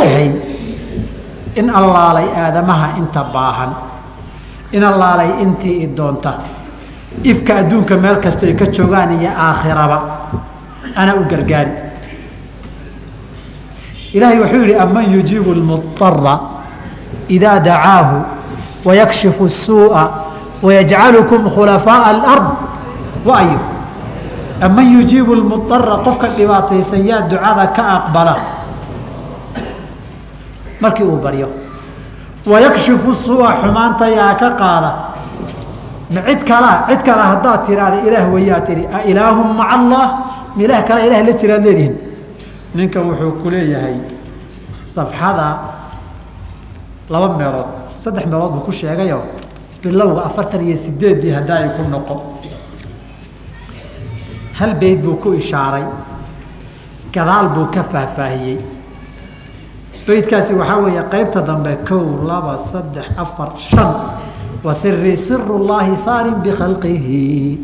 yahay in allaalay aadamaha inta baahan in allaalay intii i doonta ifka adduunka meel kasto ay ka joogaan iyo aakhiraba ana u gargaari ilaahay wuxuu yihi aman yujiibu lmudara idaa dacaahu wayakshifu الsuuءa wayajcalukum khulafaaءa اlard waayo aman yujiibu lmudara qofka dhibaataysan yaa ducada ka aqbala markii uu baryo. wayakshifu suu'a xumaanta yaa ka qaada ma cid kalaa cid kale haddaad tiraahda ilaah wayaa tihi a ilaahum maca allah ma ilaah kale ilah la jiraad leedihin ninkan wuxuu ku leeyahay safxada laba meelood saddex meelood buu ku sheegayo bilowga afartan iyo sideeddii haddaa ku noqo hal beyd buu ku ishaaray gadaal buu ka faahfaahiyey beydkaasi waxaa weeye qeybta dambe kow laba saddex afar shan. Wasiri siru llaahi saarin bikhalqihi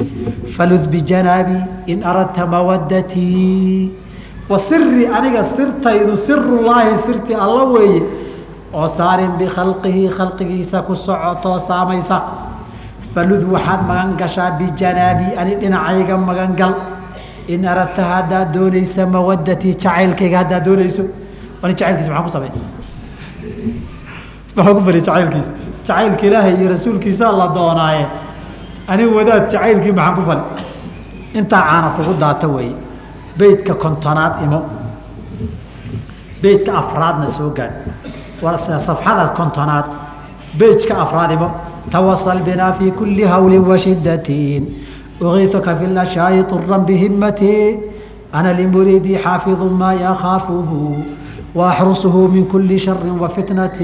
falud bijanaabi in aradta mawadatii wasiri aniga sirtaydu sirullaahi sirtii alla weeye oo saarin bikhalqihi khalqigiisa ku socotoo saamaysa. Falud waxaad magan gashaa bijanaabi ani dhinacayga magan gal. In aradta haddaad doonaysa mawadatii jacaylkayga haddaad doonayso ani jacaylkiisa maxaan ku samey maxaa ku bari jacaylkiisa jacaylka ilaahay iyo rasuulkiisa la doonaaye. Anigu wadaad jacaylkii maxaan ku fali intaa caana kugu daata weeye beydka kontonaad imo. Beydka afraadna soo gaadh safxada kontonaad beyjka afraad imo. Tawasal binaa fi kuli hawli washidatin ugiisuka fi lashaayi طuran bihimati ana limuriidii xaafiظu maa yakaafuhu وأxرسه من كuلi شhر وفتنة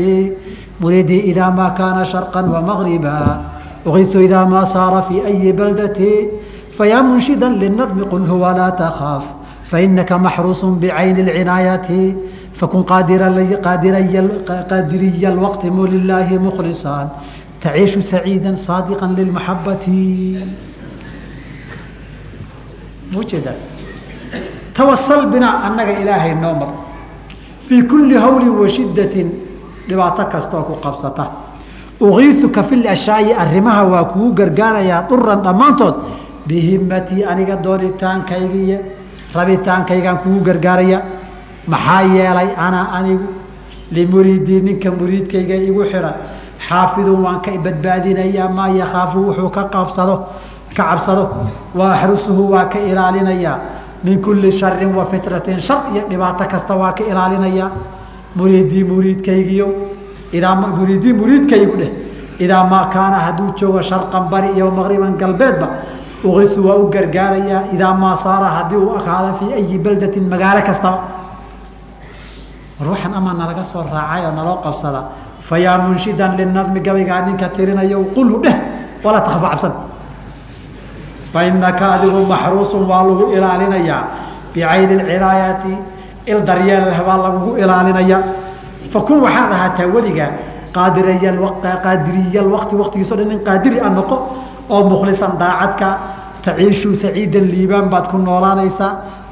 mريdي إذا mا kاna شhرقا ومغربا أغiث إذا mا sاaر في أي بلدة فyا منشدا للنظم قل هو لا تخاف فإنka محروس بعين العناية فkن qاadري الوقت لله مخلصا تعيiش سعيدا صادقا للمحبة mjeeda twsل بنا anaga ilaahay noo mr fii kulli hawli wa shiddatin dhibaato kastooo ku qabsata ugiisuka fi lashaayi arrimaha waa kugu gargaarayaa duran dhammaantood bihimatii aniga doonitaankaygiiyo rabitaankaygaan kugu gargaaraya maxaa yeelay anaa anigu limuriidii ninka muriidkayga igu xidhan xaafidun waan ka badbaadinayaa maa yakaafu wuxuu ka qabsado ka cabsado wa axrusuhu waa ka ilaalinayaa min kuli shari wa fitnatin shar iyo dhibaato kasta waa ka ilaalinaya muriidii muriidkaygiyo. Idaa muriidii muriidkaygu dheh. Idaa maa kaana hadduu joogo sharqan bari iyo maqriban galbeedba ugisu waa u gargaarayaa idaa maa saara haddii uu akaada fii ayi baldatin magaalo kastaba war ama nalaga soo raacay oo naloo qabsada fayaa munshidan linadmi gabaygaa ninka tirinayo qulhu dheh walaa takfa cabsan fainaka adigu maxruusun waa lagu ilaalinayaa bicayni cinaayaati il daryeelleh baa lagugu ilaalinaya fakun waxaad ahaataa weligaa qaadiriya waqti waqtigiiso dhan in qaadiri a noqo oo mukhlisan daacadka taciishu saciidan liibaan baad ku noolaanaysaa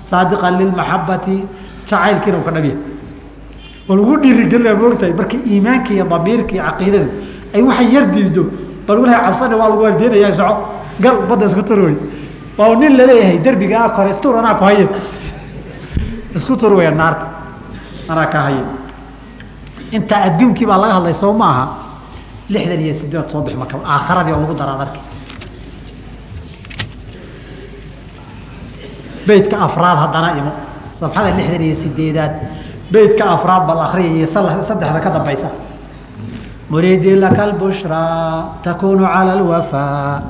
saadiqan lilmaxabati jacaylkiina ka dhabya waa lagu dhiirigelina moogtahay marka iimaanka iyo damiirka iyo caqiidadu ay waxay yar diido bal walaha cabsana waa lagu waardeynaya soco gal badda isku tur wey waa nin la leeyahay derbigaa kore istur anaa ku haye isku tur weya naarta. Anaa kaa haye intaa adduunkii baa laga hadlay soo ma aha. Lixdan iyo sideed soo bix marka aakharadii oo lagu daraa darki beydka afraad haddana imo. Safxada lixdan iyo sideedaad beydka afraad bal akriyay saddexda ka dambaysa. Muriidii laka lbushraa takunu cala alwafaa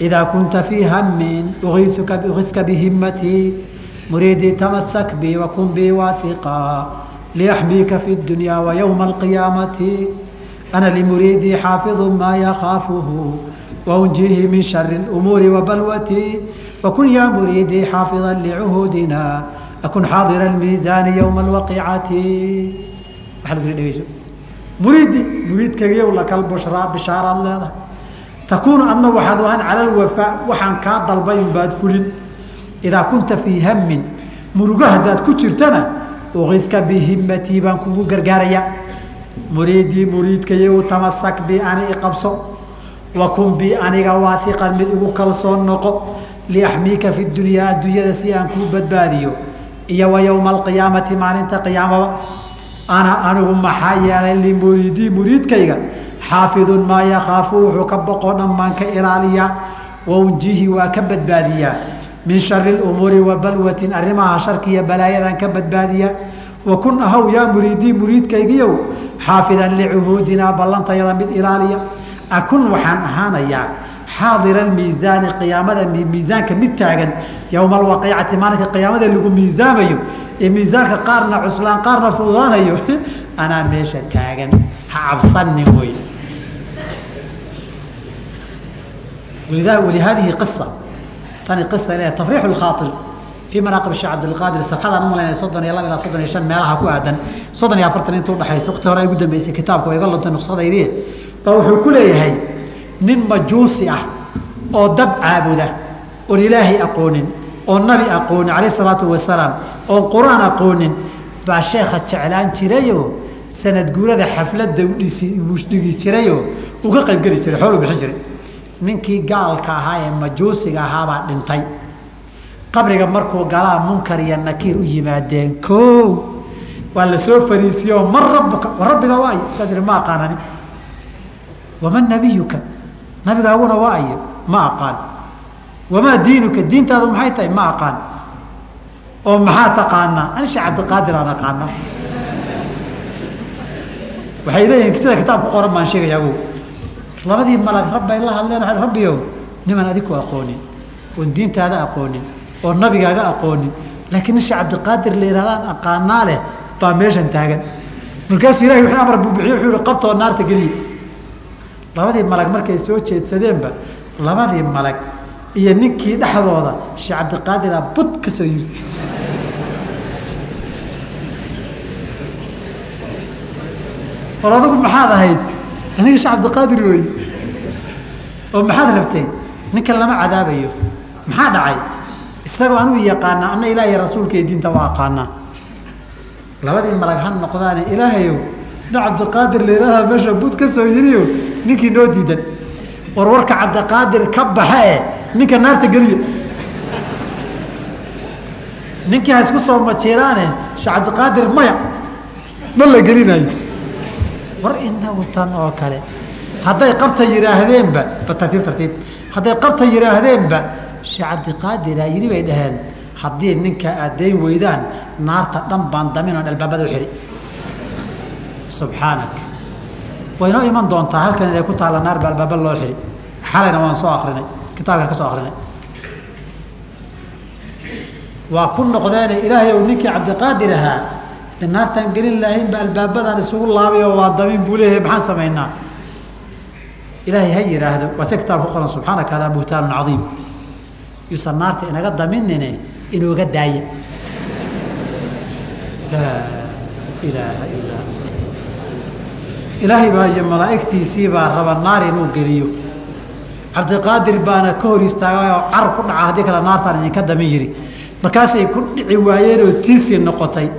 إذا كنت في هم أغيثك أغثك بهمتي مريدي تمسك بي وكن بي واثقا ليحميك في الدنيا ويوم القيامة أنا لمريدي حافظ ما يخافه وأنجيه من شر الأمور وبلوتي وكن يا مريدي حافظا لعهودنا أكن حاضر الميزان يوم الوقعة مريدي مريد كيو لك البشرى takuunu adna waxaad u ahaan cala waxaan kaa dalbay baad fulin. Idaa kunta fii hamin murugo haddaad ku jirtana uqidka bihimatii baan kugu gargaarayaa muriidii muriidkayo utamasak bi ani iqabso wakun bi aniga waaiqan mid igu kalsoon noqo. Liaxmiika fi dunyaa adduunyada si aan kuu badbaadiyo. Iyo wa yowma alqiyaamati maalinta qiyaamaba. Ana anigu maxaa yeelay limuriidii muriidkayga? Xaafidun maa yakaafu wuxuu ka boqoo dhammaan ka ilaaliyaa waunjihi waa ka badbaadiyaa min shari umuuri wa balwatin arrimaha sharkiiyo balaayadan ka badbaadiyaa wakun ahaw yaa muriidii muriidkaygiyow xaafidan licuhuudinaa ballantayada mid ilaaliya akun waxaan ahaanayaa xaadira miisaani qiyaamada miisaanka mid taagan yowma alwaqiicati maalinka qiyaamada lagu miisaamayo ee miisaanka qaarna cuslaan qaarna fududaanayo anaa meesha taagan ha cabsanin wey walihaadihi qisa tani qisa le tafriix lkhaair fii manaaqib sheekh cabdilqaadir sabxadaan u malaynaya soddon iyo laba ilaa soddon iyo shan meelaha ku aadan soddon iyo afartan inta udhexaysa waqti hore ay ugu dambeysay kitaabka waa iga lontay nuskhadaydii baa wuxuu ku leeyahay nin majuusi ah oo dab caabuda oon ilaahay aqoonin oon nabi aqoonin calayh isalaatu wasalaam oon qur'aan aqoonin baa sheekha jeclaan jirayoo sanad guurada xafladda udhisi dhigi jirayoo uga qaybgeli jiray xoolu bixin jiray ninkii gaalka ahaa ee majuusiga ahaabaa dhintay. Qabriga markuu galaa munkar iyo nakiir u yimaadeen o waa la soo fariisiyeoo man rabuka rabbiga waayo? Markaas ma aqaanani. Waman nabiyuka? Nabigaaguna waa ayo ma aqaan. Wamaa diinuka? Diintaadu maxay tahay? Ma aqaan. Oo maxaa taqaanaa? Ani sheekh cabdiqaadir aan aqaana waxay leeyihiin sida kitaab ku qoran baan sheegaya agow labadii malag rabbay la hadleen waa rabbiyow niman adiku aqoonin oon diintaada aqoonin oo nabigaaga aqoonin laakiin sheekh cabdiqaadir la yidhahdaan aqaanaa leh baa meeshan taagan. Markaasuu ilahay wixii amar buu bixiye wuxuu yihi qabtoo naarta geliye. Labadii malag markay soo jeedsadeenba labadii malag iyo ninkii dhexdooda sheekh cabdiqaadira bud ka soo yiri. War adigu maxaad ahayd? Aniga sheekh cabdiqaadir wey oo maxaad rabtay ninkan lama cadaabayo? Maxaa dhacay? Isagoo anuu yaqaanaa ana ilaah rasuulka iyo diinta waa aqaanaa. Labadii malag ha noqdaane ilaahayow nin cabdiqaadir la yihahdaa meesha bud ka soo yiriyo ninkii noo diidan. War warka cabdiqaadir ka baxa e ninka naarta geliya ninkii ha isku soo majiiraane sheekh cabdiqaadir maya ma la gelinayo. War inagu tan oo kale hadday qabta yidhaahdeenba ba tartiib tartiib. Hadday qabta yidhaahdeenba sheekh cabdiqaadiraa yidhi bay dhaheen haddii ninka aad dayn weydaan naarta dhan baan damin oon albaabada u xidhi subxaanak waynoo iman doontaa halkan inay ku taalla naar ba albaaba loo xidhi xalayna waan soo akrinay kitaabkan ka soo akrinay waa ku noqdeene ilaahay ou ninkii cabdiqaadir ahaa naartaan gelin lahayn ba albaabadan isugu laabay oo waa damin buu leeyahay maxaan samaynaa ilaahay ha yidhaahdo waa se kitaab ku qoran subxaanaka hadaa buhtaanun cadiim. Yuusan naarta inaga daminine inooga daaya ilaahay baa malaa'igtiisii baa raba naar inuu geliyo. Cabdiqaadir baana ka hor istaagay oo car ku dhaca haddii kale naartaan idinka damin yiri markaasay ku dhici waayeen oo tiisii noqotay.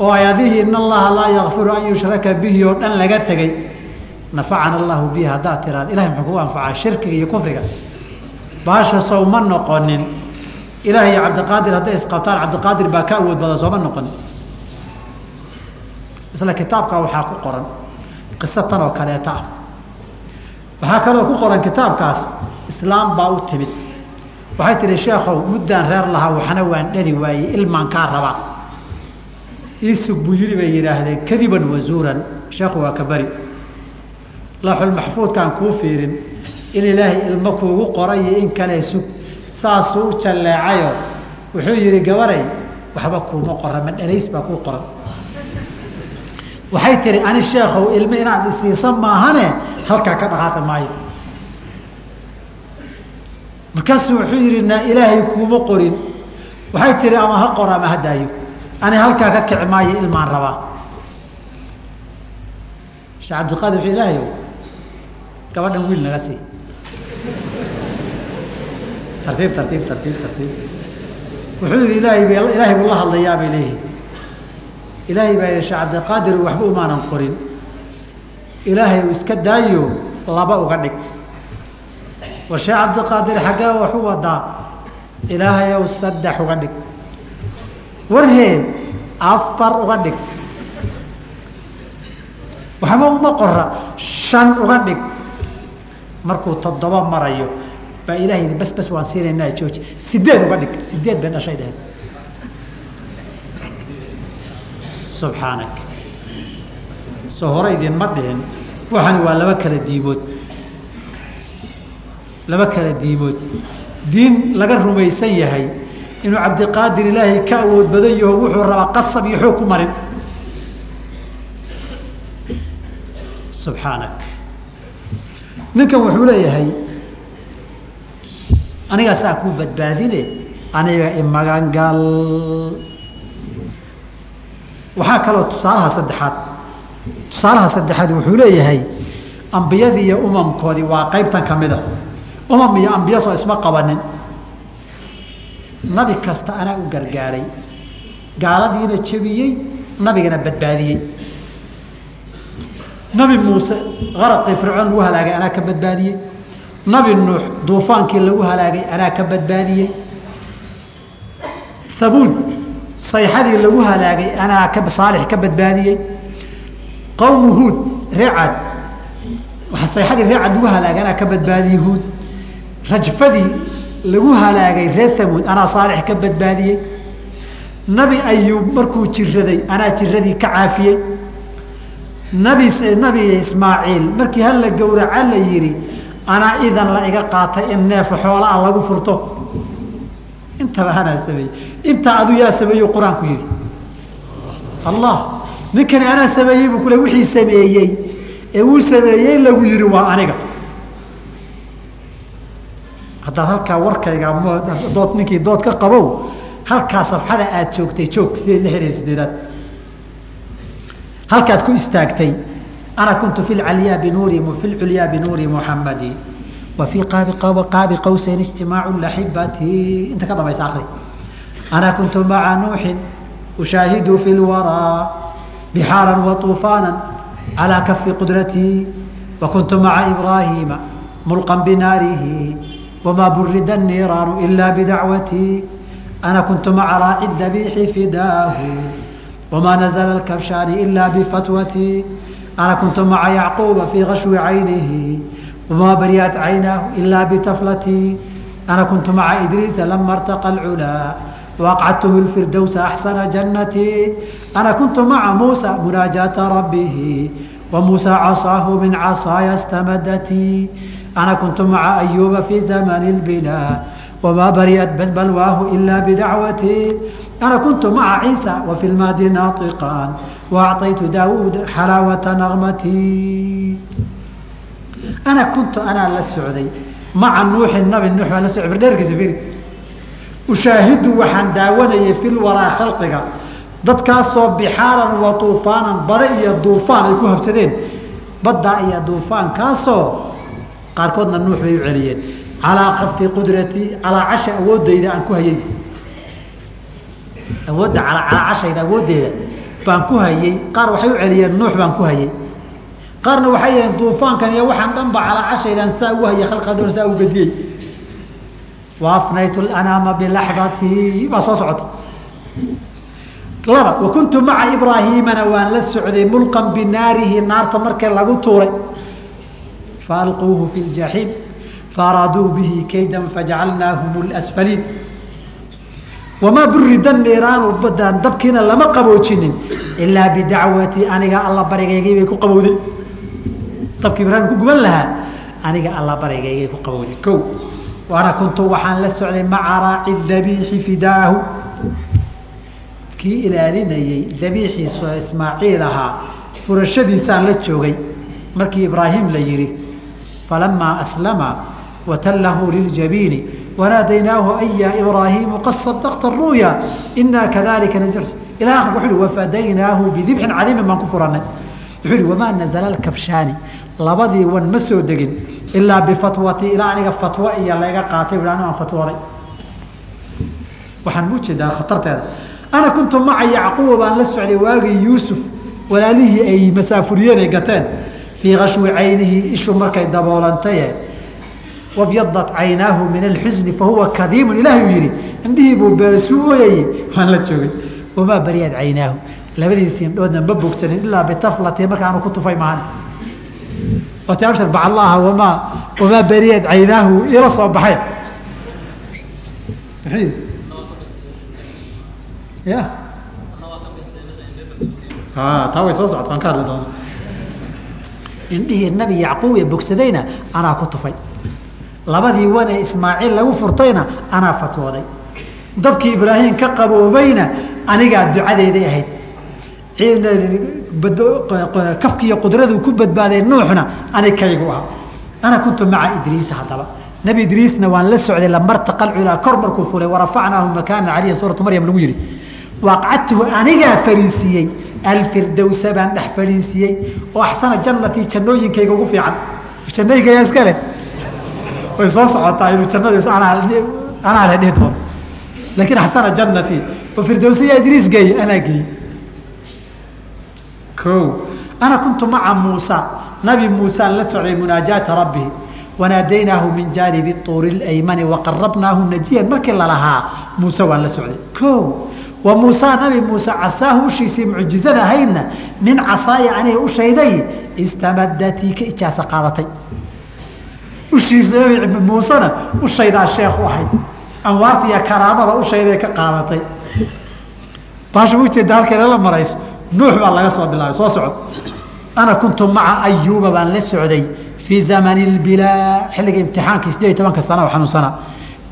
Oo ayadihii in allaha laa yakfiru an yushraka bihi oo dhan laga tegey nafacana allahu bihi haddaad tiraada ilahay muxuu kugu anfacaa shirkiga iyo kufriga. Baasha sow ma noqonin. Ilaah iyo cabdiqaadir hadday isqabtaan cabdiqaadir baa ka awood badan sooma noqonin. Isla kitaabka waxaa ku qoran qiso tan oo kaleeta ah. Waxaa kaloo ku qoran kitaabkaas islaam baa u timid. Waxay tihi sheekhow muddaan reer lahaa waxna waan dhali waayey ilmaan kaa rabaa iisug buu yiri bay yidhaahdeen kadiban wazuuran sheekhu waa ka bari laaxulmaxfuudkaan kuu fiirin in ilaahay ilmo kuugu qoray in kale sug saasuu u jalleecayo wuxuu yidhi gabaray waxba kuuma qoran ma dhalays baa kuu qoran. Waxay tihi ani sheekhow ilmo inaad isiisa maahane halkaa ka dhaqaaqi maayo. Markaasuu wuxuu yidhi na ilaahay kuuma qorin. Waxay tihi ama ha qoro ama ha ani halkaa ka kici maayo ilmaan rabaa. Sheekh cabdiqaadir wuxuu ilaahay gabadhan wiil naga sii tartiib tartiib tartiib tartiib wuxuu yihi ilaahay b ilaahay buu la hadlayaa bay leeyihiin ilaahay baa sheekh cabdiqaadir waxba umaanan qorin. Ilaahay iska daayo laba uga dhig. War sheekh cabdiqaadir xaggee wax wadaa ilaahay ow saddex uga dhig. Warhee afar uga dhig. Waxba uma qora shan uga dhig markuu toddoba marayo baa ilahay yidhi bas bas waan siinaynaa jooji sideed uga dhig sideed bay dhashay dheheen subxaanak. Soo hore idinma dhihin waxani waa laba kala diimood laba kala diimood diin laga rumaysan yahay inuu cabdiqaadir ilaahay ka awood badan yaho wuxuu rabaa qasab iyo xoog ku marin. Subxaanak ninkan wuxuu leeyahay anigaa saa kuu badbaadine aniga imagangal waxaa kaloo tusaalaha saddexaad. Tusaalaha saddexaad wuxuu leeyahay ambiyadii iyo umamkoodii waa qaybtan ka mid a umam iyo ambiya soo isma qabanin. Nabi kasta anaa u gargaaray gaaladiina jebiyey nabigana badbaadiyey nabi muuse qaraqii fircoon lagu halaagay anaa ka badbaadiyey. Nabi nuux duufaankii lagu halaagay anaa ka badbaadiyey. Habuud sayxadii lagu halaagay anaa ka saalix ka badbaadiyey. Qowmu huud reecad sayxadii reecad lagu halaagay anaa ka badbaadiyey huud. Rajfadii lagu halaagay reer hamuud anaa saalix ka badbaadiyey. Nabi ayuub markuu jiraday anaa jiradii ka caafiyey nabi nabi ismaaciil markii hala gowraca la yidhi anaa idan la iga qaatay in neef xoola a lagu furto. Intaba anaa sameeyey. Intaa adu yaa sameeyo qur'aanku yidhi. Allah ninkani anaa sameeyey buu kule wixii sameeyey. Ee uu sameeyey lagu yidhi waa aniga. Haddaad halkaa warkayga dood ninkii dood ka qabow halkaa safxada aad joogtay joog sideed lixdan iyo sideedaad halkaad ku istaagtay ana kuntu fi calyaa binuuri fi culyaa binuuri muxamadi wa fii qaabi qawseyn ijtimaacu laxibati inta ka dambaysa akri ana kuntu maca nuuxin ushaahidu fi lwaraa bixaaran wa uufaana calaa kafi qudratii wa kuntu maca ibraahiima mulqan binaarihi wamaa burida niiraanu ilaa bidacwatii ana kuntu maca raaci dabiixi fidaahu. وma نزل الكبشان إلا بفتوتي أنا كنت مع يعقوب في غشو عينه وما بريت عيناه إلا بتفلتي أنا كنت مع إدريس لما ارتقى العلا وأقعدته الفردوس أحسن جنتي أنا كنت مع موسى مناجاة ربه وموسى عصاه من عصاي استمدتي أنا كنت مع أيوب في زمن البلا وما بريت بلواه إلا بدعوتي أنا كنت مع عيسى وفي المهد ناطقا وأعطيت داود حلاوة نغمتي أنا كنت أنا للسعودي مع النوح النبي النوح على السعودي برديرك زبيري أشاهد وحن داوني في الوراء خلقك dadkaasoo bixaaran wa tuufaanan bada iyo duufaan ay ku habsadeen baddaa iyo duufaan kaasoo qaarkoodna nuux bay u celiyeen calaa kafi qudratii calaa casha awooddayda aan ku hayay awoodda calaa cashayda awooddeeda baan ku hayey qaar waxay u celiyeen nuux baan ku hayey qaarna waxay yaheen duufaankan iyo waxaan dhanba calaa cashaydaan saa ugu hayay khalqa saa u gediyey wa lanaama bilaxdatii baa soo socota. Laba wa maca ibraahiimana waan la socday mulqan binaarihi naarta markii lagu tuuray. Faalquuhu fi ljaxiim faaraaduu bihi kaydan fajacalnaahum lasfaliin wamaa burida niiraanu badaan dabkiina lama qaboojinin ilaa bidacwatii aniga alla barigaygay bay ku qabowday dabkii ibraahim ku guban lahaa aniga alla barigaygay ku qabowday ko waana kuntu waxaan la socday maca raaci dabiixi fidaahu kii ilaalinayey dabiixiisa ismaaciil ahaa furashadiisaan la joogay markii ibraahim la yihi falamaa aslama watallahu liljabiini wanaadaynaahu an ya ibraahimu qad sadaqta ru'ya inaa kadalika nai ila akhirka wuxu uhi wafadaynaahu bidibxin cadiimin baan ku furanay wuxuu ihi wamaa nazala alkabshaani labadii wan ma soo degin ilaa bifatwati ilaa aniga fatwo iyo layga qaatay anu aan fatwooday waxaan u jeedaa khatarteeda ana kuntu maca yacquuba baan la socday waagii yuusuf walaalihii ay masaafuriyeen ay gateen fii kashwi caynihi ishu markay daboolantaye wabyadat caynaahu min alxusni fahuwa kadiimun ilaahay yihi indhihii buu beersuu ooyayey waan la joogay wamaa bariyad caynaahu labadiisi indhoodna ma bogsanin ilaa bitaflati markaanu ku tufay maani abshar bacallaaha wamaa wamaa bariyad caynaahu ila soo baxay taa way soo socota aan ka hadli doona indhihii nabi yacquub ee bogsadayna anaa ku tufay labadii wan ee ismaaciil lagu furtayna anaa fatwooday. Dabkii ibraahim ka qaboobayna anigaa ducadeyday ahayd. Kafkiiyo qudradu ku badbaaday nuuxna ani kaygu ahaa. Ana kuntu maca idriisa haddaba. Nabi idriisna waan la socday lamartaqa culaa kor markuu fulay warafacnaahu makaana caliya suuratu maryam lagu yihi waaqcadtuhu anigaa fariisiiyey alfirdowsa baan dhex fadhiisiiyey oo axsana jannatii jannooyinkayga ugu fiican. Jannooyinkayga iska leh way soo socotaa inuu jannadiis anaa le dhihi doono. Laakiin axsana jannatii oo firdowsa yaa idriis geeye anaa geeyey o ana kuntu maca muusa nabi muusaan la socday munaajaata rabbihi wanaadaynaahu min jaanibi tuuri اlaymani waqarabnaahu najiyan. Markii lalahaa muuse waan la socday. O wa muusa nabi muuse casaahu ushiisii mucjizada ahaydna min casaaya aniga ushayday istamadaa ka ijaasa qaadatay ushiisa nabi muusena ushaydaa sheekh u ahayd. Anwaarta iyo karaamada ushayday ka qaadatay. Baasha ujeeda halkeena la marayso nuux baa laga soo bilaabay soo socod ana kuntu maca ayuuba baan la socday fii zamani اbilaa xilliga imtixaankii sideed iyo tobanka sana oo xanuunsanaa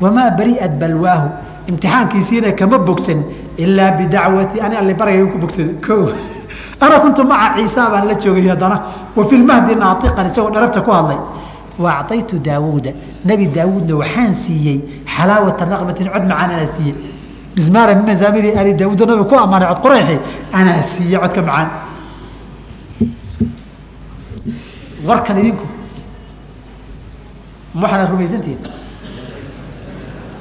wamaa bari'at balwaahu imtixaankiisiina kama bogsan ilaa bidacwati ani alli baragayga ku bogsada o ana kuntu maca ciisa baan la joogay haddana wa fi lmahdi naaiqan isagoo dharabta ku hadlay wa acطaytu daawuuda nebi daawuudna waxaan siiyey xalaawata naqmatin cod macaan anaa siiyey bismaara min mazaamiri ali daawuud nabiga ku ammaanay cod qoreyxi anaa siiye codka macaan warkan idinku ma waxaana rumaysantihin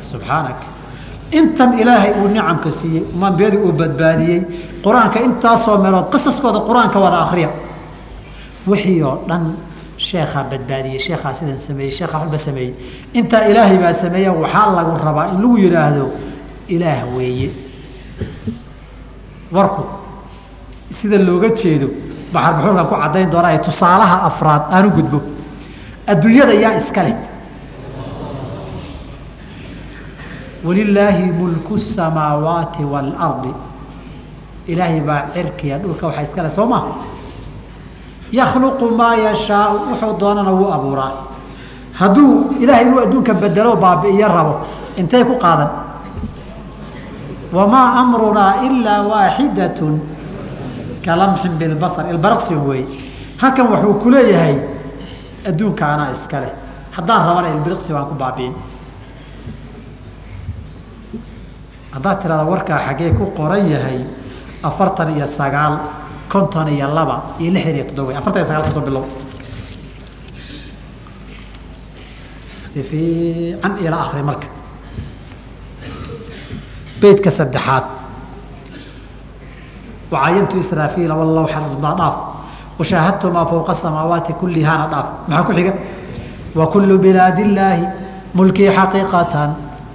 subxaanak intan ilaahay uu nicamka siiyey mambiyadii uu badbaadiyey qur'aanka intaasoo meelood qisaskooda qur'aanka wada akriya wixii oo dhan sheekhaa badbaadiyey sheekhaa sidan sameeyey sheekhaa waxba sameeyey. Intaa ilaahay baa sameeya waxaa lagu rabaa in lagu yidhaahdo ilaah weeye. Warku sida looga jeedo baxarbaxuurkan ku caddayn doonaa tusaalaha afraad aan u gudbo. Adduunyada yaa iska leh. Walilaahi mulku samaawaati waalardi ilaahay baa cirkiya dhulka waxaa iska leh soo ma yakhluqu maa yashaau wuxuu doonana wuu abuuraa. Hadduu ilaahay inuu adduunka bedelo baabi'iyo rabo intay ku qaadan. Wamaa amrunaa ilaa waaxidatun kalamxin bilbasar ilbaraqsi wey halkan wuxuu ku leeyahay adduunka iska leh. Haddaan rabana ilbiriqsi baan ku baabi'in. Haddaad tirahda warkaa xaggee ku qoran yahay afartan iyo sagaal konton iyo laba iyo lixdan iyo toddoba afartan iyo sagaal ka bilow. Si fiican ila akri marka. Beydka saddexaad. Wacayantu israafiila wallahu xadaa dhaaf. Washaahadtu maa fowqa asamaawaati kullihaana dhaaf. Maxaa ku xiga? Wa kullu bilaadi illaahi mulkii xaqiiqatan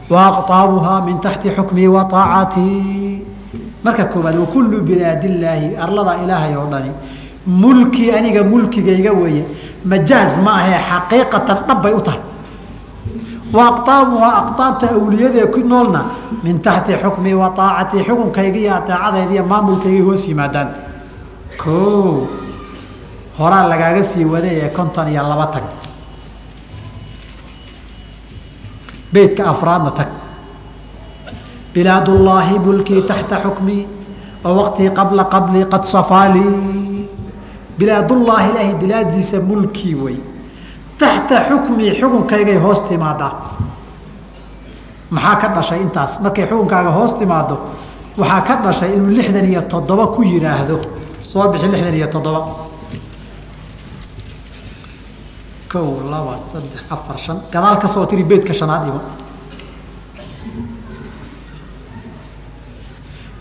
wa min taxti xukmii wa aacatii marka koobaad wakullu bilaadi illaahi arlada ilaahay oo dhani. Mulkii aniga mulkigayga weeye. Majaaz ma ahee xaqiiqatan dhab bay u tahay. Wa aqaabuhaa aqaabta awliyadee ku noolna min taxti xukmii wa aacatii xukunkayga iyo ateecadayda iyo maamulkayga hoos yimaadaan. O horaa lagaaga sii waday ee konton iyo laba tag. Beydka afraadna tag bilaadullaahi mulkii taxta xukmii oo waqtii qabla qablii qad safaalii bilaadullaahi ilaahay bilaadiisa mulkii wey taxta xukmii xukunkaygay hoos timaadaa maxaa ka dhashay intaas? Markay xukunkaaga hoos timaado waxaa ka dhashay inuu lixdan iyo toddoba ku yidhaahdo soo bixi lixdan iyo toddoba. Kow laba saddex afar shan. Gadaal ka soo tiri beydka shanaad igo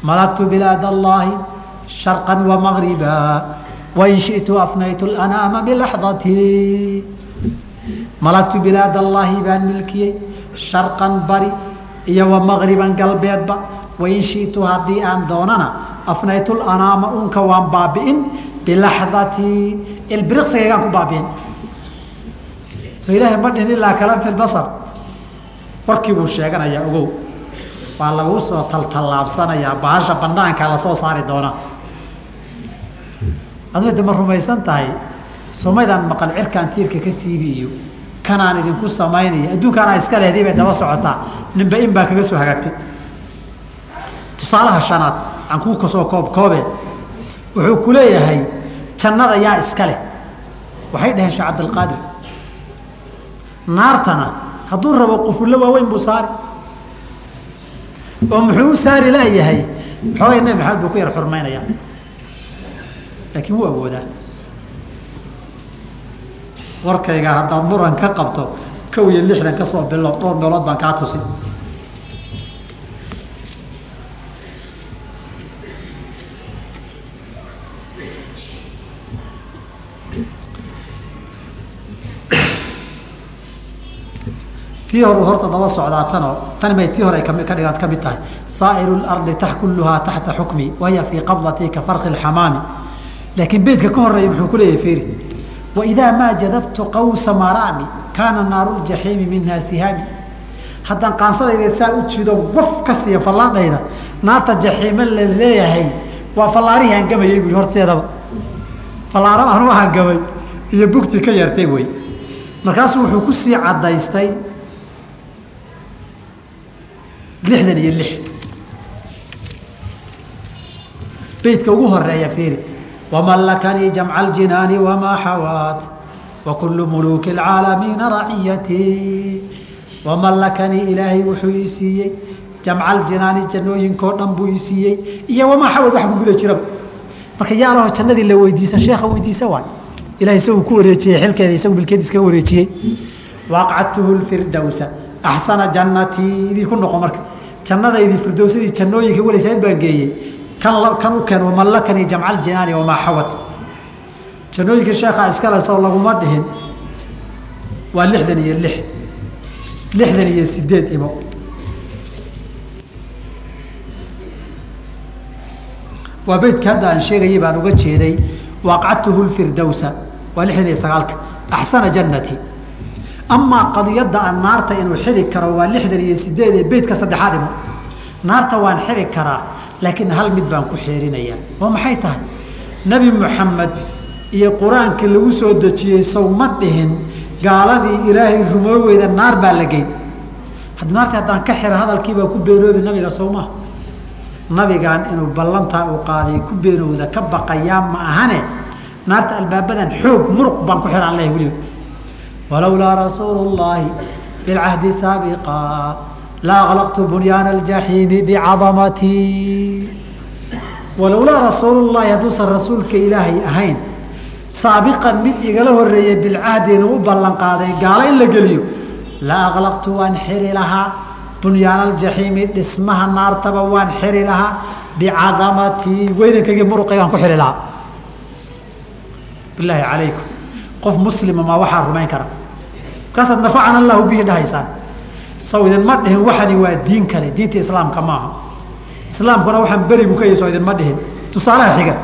malagtu bilaad allahi sharqa wamagriba wain shitu afnaytu lanaama bilaxdati malagtu bilaad allaahi baan milkiyey sharqan bari iyo wamagriban galbeedba wain shitu haddii aan doonana afnaytu lanaama unka waan baabi'in bilaxdati ilbiriqsigaygaan ku baabi'in soo ilaahay ma dhihin ilaa kalamxi basar warkii buu sheeganayaa ogow waa laguu soo taltallaabsanayaa bahasha banaankaa la soo saari doonaa. Aduu de ma rumaysan tahay somaydaan maqal cirkaan tiirka ka siibi iyo kanaan idinku samaynaya adduunkaanaa iska lehdii bay daba socotaa ninba in baa kaga soo hagaagtay. Tusaalaha shanaad aan kuu ka soo koob koobeen wuxuu ku leeyahay jannada yaa iska leh. Waxay dhaheen sheekh cabdilqaadir naartana hadduu rabo qufullo waaweyn buu saari oo muxuu saari laayahay xoogay nabi maxamed buu ku yar xurmaynayaa. Laakiin wuu awoodaa. Warkayga haddaad muran ka qabto kow iyo lixdan ka soo bilow dhowr meelood baan kaa tusi tii horu horta daba socdaa tanoo tani may tii hore kami ka mid tahay. Saa'iru lardi tax kulluhaa taxta xukmi wahiya fii qabdati ka farqi lxamaami laakiin beydka ka horreeya muxuu ku leeyahay firi waidaa maa jadabtu qawsa maraami kaana naaru ljaxiimi minhaa sihaami. Haddaan qaansadayda saa u jido waf ka siiya fallaadhayda naarta jaxiime la leeyahay waa fallaarihii hangamayay bui horteedaba fallaaro anu hangamay iyo bugti ka yartay wey. Markaasuu wuxuu ku sii caddaystay lixdan iyo lix. Beydka ugu horreeya fiiri wamallakanii jamca aljinaani wamaa xawaat wa kullu muluuki alcaalamiina raciyatii. Wamallakanii ilaahay wuxuu ii siiyey jamca aljinaani jannooyinkoo dhan buu ii siiyey iyo wamaa xawad wax ku jiraba marka yaalaho jannadii la weydiisan sheekha weydiisa waay. Ilahay isagu ku wareejiyey xilkeeda isagu milkeediis ka wareejiyey. Waaqcadtuhu lfirdowsa axsana jannatii idii ku noqo marka jannadaydii firdowsadii jannooyinka walaysayd baan geeyey kan u keen wamallakanii jamca aljinaani wamaa xawad jannooyinka sheekhaa iskale soo laguma dhihin waa lixdan iyo lix lixdan iyo sideed imo waa beydka hadda aan sheegayay baan uga jeeday waaqcadtuhu lfirdowsa waa lixdan iyo sagaalka axsana jannati amaa qadiyadda aan naarta inuu xiri karo waa lixdan iyo sideed ee beydka saddexaad naarta waan xiri karaa laakiin hal mid baan ku xeerinayaa oo maxay tahay? Nebi moxamed iyo qur'aankii lagu soo dejiyey sow ma dhihin gaaladii ilaahay rumooweyda naar baa la geyn had naarta haddaan ka xira hadalkiibaa ku beenoobi nabiga sow maha nabigan inuu ballantaa uu qaaday ku beenowda ka baqayaa ma ahane? Naarta albaabadan xoog muruq baan ku xiraan leh weliba walowlaa rasuulu llaahi bilcahdi saabiqa la aklaqtu bunyaana aljaxiimi bicadamatii walowlaa rasuulullaahi hadduusan rasuulka ilaahay ahayn saabiqan mid igala horeeyey bilcahdi inuu u ballan qaaday gaalo in la geliyo la aklaqtu waan xiri lahaa bunyaana aljaxiimi dhismaha naartaba waan xiri lahaa bicadamatii weynankaygi muruqaygaan ku xiri lahaa bilaahi calaykum qof muslima maa waxaa rumayn kara markaasaad nafacana allahu bihi dhahaysaan. Saw idinma dhihin waxani waa diin kale diinta islaamka maaha islaamkuna waxaan beri buu ka yahy soo idinma dhihin. Tusaalaha xiga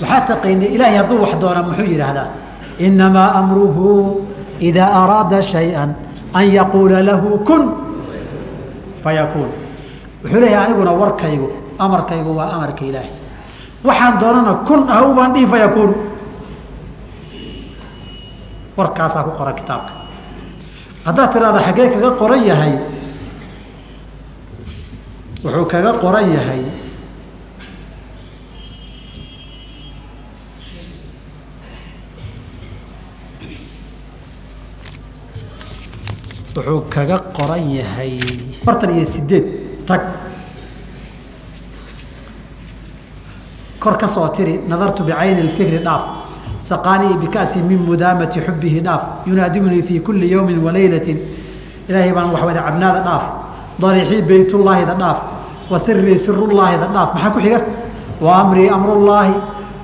waxaa taqaynay ilaahay hadduu wax doona muxuu yidhaahdaa? Inamaa amruhu idaa araada shayئa an yaquula lahu kun fayakuun wuxuu leeyahay aniguna warkaygu amarkaygu waa amarka ilaahay. Waxaan doonana kun ah baan dhihi fayakuun warkaasaa ku qoran kitaabka. Haddaad tiraahdo xaggee kaga qoran yahay wuxuu kaga qoran yahay wuxuu kaga qoran yahay afartan iyo sideed tag. Kor ka soo tiri nadartu bicayni اfikri dhaaf saqaanii bikasi min mudaamati xubihi dhaaf yunaadibunii fii kuli yowmi walaylati ilaahay baan wax wada cabnaada dhaaf dariixii beytullaahida dhaaf wa sirii sirullaahida dhaaf maxaa ku xiga wa amrii amrullaahi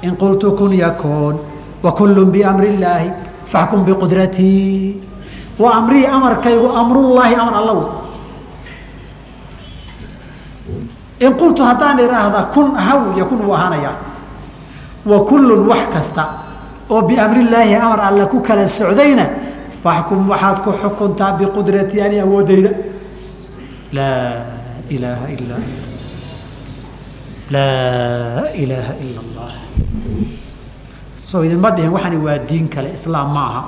in qultu kun yakuun wa kullu biamri illaahi faxkum biqudratii wa amrii amarkaygu amrullaahi amar alla wey in qultu haddaan idhaahda kun ahaw yakun wuu ahaanayaa wa kullun wax kasta oo biamrillaahi amar alle ku kala socdayna faxkum waxaad ku xukuntaa biqudratii ani awoodeyda laa ilaaha ilaa ant. Laa ilaaha ila allah. Soo idinma dhihin waxani waa diin kale islaam ma aha.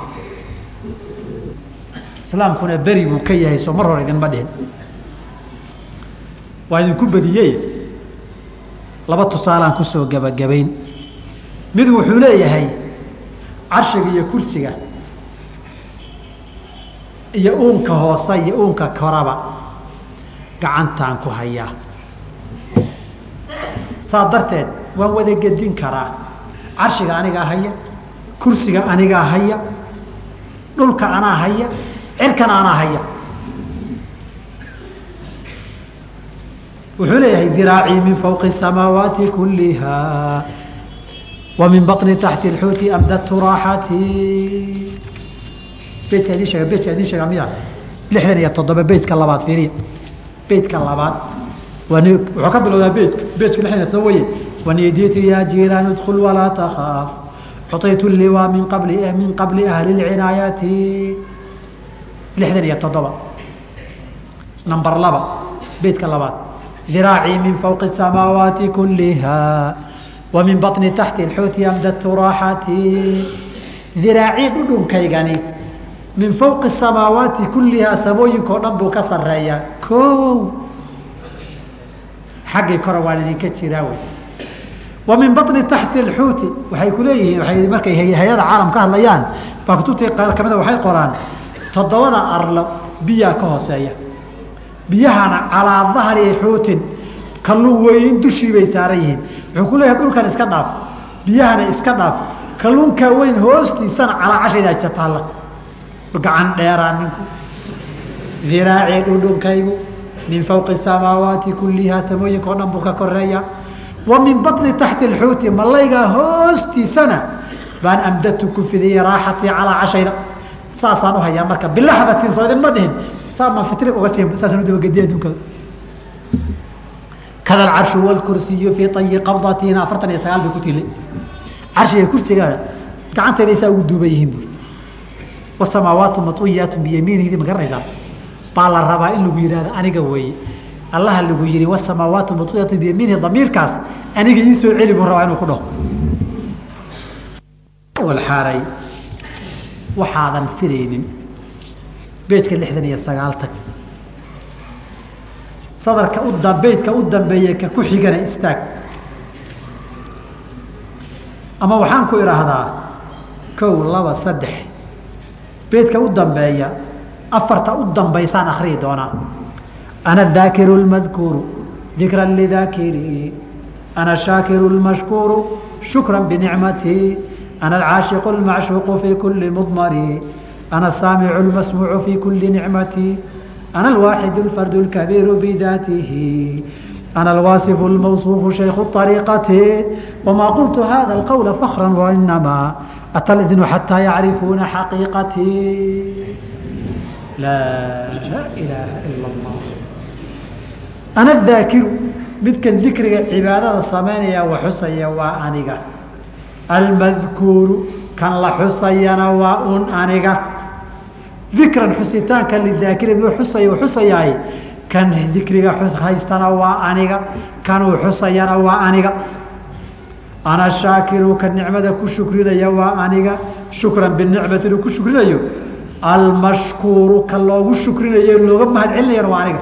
Islaamkuna beri buu ka yahay soo mar hore idinma dhihin. Waa idinku badiyey. Laba tusaalaan ku soo gebagabayn mid wuxuu leeyahay carshiga iyo kursiga iyo uunka hoose iyo uunka koraba gacantaan ku hayaa saa darteed waan wada gedin karaa. Carshiga anigaa haya kursiga anigaa haya dhulka anaa haya cirkana anaa haya. Wuxuu leeyahay diraacii min fawqi الsamaawaati kuliha wamin bani taxti xuuti amda turaaxati beydka idin sheega beydka idin sheega miyaa lixdan iyo toddoba beydka labaad fiiriya beydka labaad wan wuxuu ka bilowdaa beydku beydku lixdan iyo toddoba weye waniditu yaa jiilaan idkul walaa takhaaf cutaytu liwaa min qabli min qabli ahli lcinaayaati lixdan iyo toddoba number laba beydka labaad diraacii min fawqi samaawaati kuliha wamin bani taxti xooti amda turaaxati diraacii dhudhunkaygani min fowqi samaawaati kullihaa samooyinkao dhan buu ka sareeyaa o xaggii kora waan idinka jiraa wey wa bani taxti alxuuti waxay ku leeyihiin markay hay'ada caalam ka hadlayaan baa kutubtii qaar kamida waxay qoraan toddobada arlo biyaa ka hooseeya biyahana calaa dahri xuutin kalluun weyn dushii bay saaran yihiin. Wuxuu ku leeyahay dhulkan iska dhaaf biyahana iska dhaaf. Kalluunkaa weyn hoostiisana calaa cashaydaa jataalla gacan dheeraa ninku? Diraacii dhudhunkaygu min fawqi samaawaati kulihaa samooyinka o dhan buu ka koreeya wa min baطni taxti اlxuuti malaygaa hoostiisana baan amdadtu ku fidiyey raaxatii calaa cashayda. Saasaan uhayaa marka bilaxdatin soo idin ma dhihin. Saamaan fitri uga sii saasaan u dabagediye adduunkada kada alcarshi wlkursiyu fii ayi qabdatina afartan iyo sagaal bay ku tili carshiga kursiga gacanteeda ugu duuban yihiin bu wasamaawaatu matuyaatu biyamiinidii ma garanaysaa baa la rabaa in lagu yidhahdo aniga weeye allaha lagu yihi wasamaawaatu matuyaatu biyamiinihi damiirkaas aniga ii soo celi buu rabaa inuu ku dhaho walxaaray waxaadan filaynin beejka lixdan iyo sagaal tag sadarka u dambeydka u dambeeye ka ku xigana istaag. Ama waxaan ku idhaahdaa kow laba saddex. Beydka u dambeeya afarta u dambaysaan akriyi doonaa. Ana daakiru lmadkuuru dikra lidaakiri ana shaakiru lmashkuuru shukra binicmati ana alcaashiqu lmacshuuqu fii kuli mudmari. Ana asaamicu lmasmuucu fii kuli nicmati أنا الواحد الفرد الكبير بذاته أنا الواصف الموصوف شيخ الطريقة وما قلت هذا القول فخرا وإنما أتى الإذن حتى يعرفون حقيقتي لا لا إله إلا الله أنا الذاكر midkan dikriga cibaadada samaynaya wa xusaya waa aniga almadkuuru kan la xusayana waa un aniga dikran xusitaanka lidaakiri muu xusay xusayaay kan dikriga haystana waa aniga kanuu xusayana waa aniga. Ana shaakiru ka nicmada ku shukrinaya waa aniga. Shukran binicmati inuu ku shukrinayo. Almashkuuru ka loogu shukrinayo looga mahad celinayana waa aniga.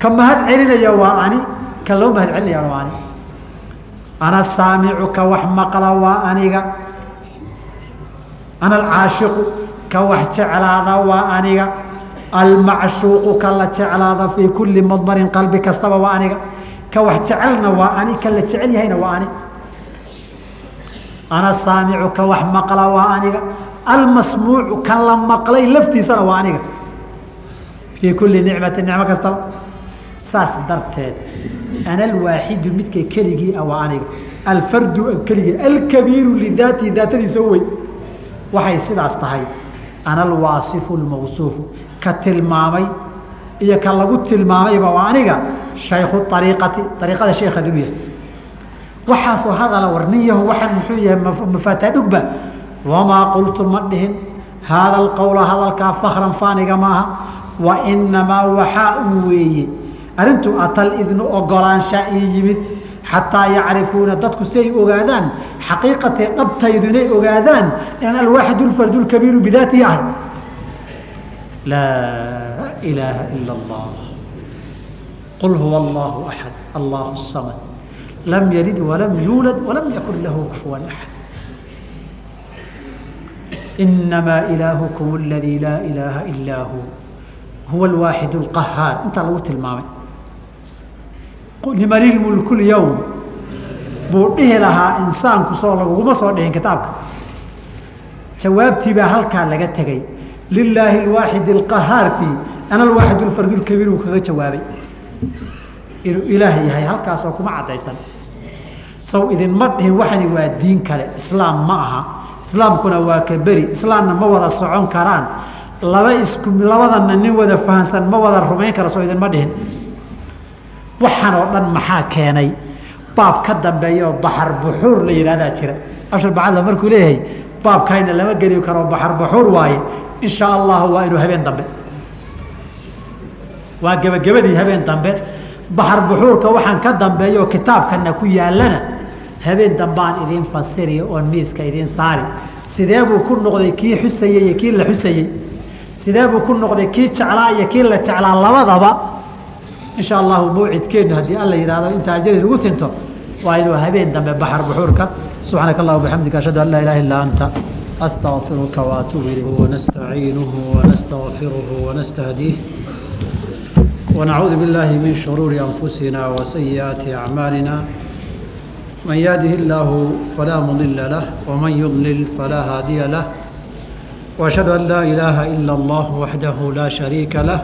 Ka mahad celinaya waa ani ka loo mahad celinayana waa ani. Ana saamicu wax maqla waa aniga. Ana alcaashiqu ka wax jeclaada waa aniga. Almacshuuqu ka la jeclaada fii kuli madmarin qalbi kastaba waa aniga. Ka wax jecelna waa ani ka la jecel yahayna waa ani. Ana saamicu ka wax maqla waa aniga. Almasmuucu kan la maqlay laftiisana waa aniga. Fii kulli nicmati nicmo kastaba. Saas darteed ana alwaaxidu midka keligii a waa aniga. Alfardu keligii alkabiiru lidaatihi daatadiisa wey waxay sidaas tahay ana alwaasifu lmawsuufu ka tilmaamay iyo ka lagu tilmaamayba waa aniga shaykhu ariiqati ariiqada sheekha inuu yahay waxaasoo hadala war nin yahu waxaan muxuu yahay mafaataa dhugba wamaa qultu ma dhihin haada alqowla hadalkaa fakran faaniga maaha wa inamaa waxaa uu weeye arrintu atal idnu ogolaansha ii yimid xataa yacrifuuna dadku si ay ogaadaan xaqiiqatee dhabtaydu inay ogaadaan inaan alwaaxid lfardu lkabiiru bidaatihi ahay laa ilaaha ila allah qul huwa allahu axad allahu samad. Lam yalid walam yuulad walam yakun lahu kufuwan axad inamaa ilaahukum aladii laa ilaaha ilaa hu. Huwa alwaaxid اlqahaar intaa lagu tilmaamay liman ilmulku lyowm buu dhihi lahaa insaanku soo laguguma soo dhihin kitaabka jawaabtii baa halkaa laga tegey lilaahi alwaaxid اlqahaartii ana alwaaxid اlfard اlkabiir uu kaga jawaabay inuu ilaah yahay halkaasoo kuma caddaysan sow idinma dhihin waxani waa diin kale islaam ma aha islaamkuna waa ka beri islaamna ma wada socon karaan laba isku labadana nin wada fahansan ma wada rumayn kara soo idinma dhihin waxaan oo dhan maxaa keenay baab ka dambeeya oo baxar buxuur la yihahdaa jira. Ashar bacadla markuu leeyahay baabkayna lama geli karo baxar buxuur waaye. In allahu waa inuu habeen dambe. Waa gebagabadii habeen dambe. Baxar buxuurka waxaan ka dambeeya oo kitaabkana ku yaalana habeen dambaan idiin fasiriya oon miiska idiin saari. Sidee buu ku noqday kii xusayey iyo kii la xusayey sidee buu ku noqday kii jeclaa iyo kii la jeclaa labadaba insha allahu mawcidkeennu haddii alla yihahdo inta ajari lagu sinto waa inuu habeen dambe baxar buxuurka. Subxaanaka allah bixamdika ashhadu an laa ilaha illaa anta astaqfiruka waatuub ilayk wanastaciinuhu wanastaqfiruhu wanastahdiih wanacuudu billaahi min shuruuri anfusina wasayi'aati acmaalina man yahdihi illaahu falaa mudila lah waman yudlil falaa haadiya lah waashhadu an laa ilaaha ila allah waxdahu laa shariika lah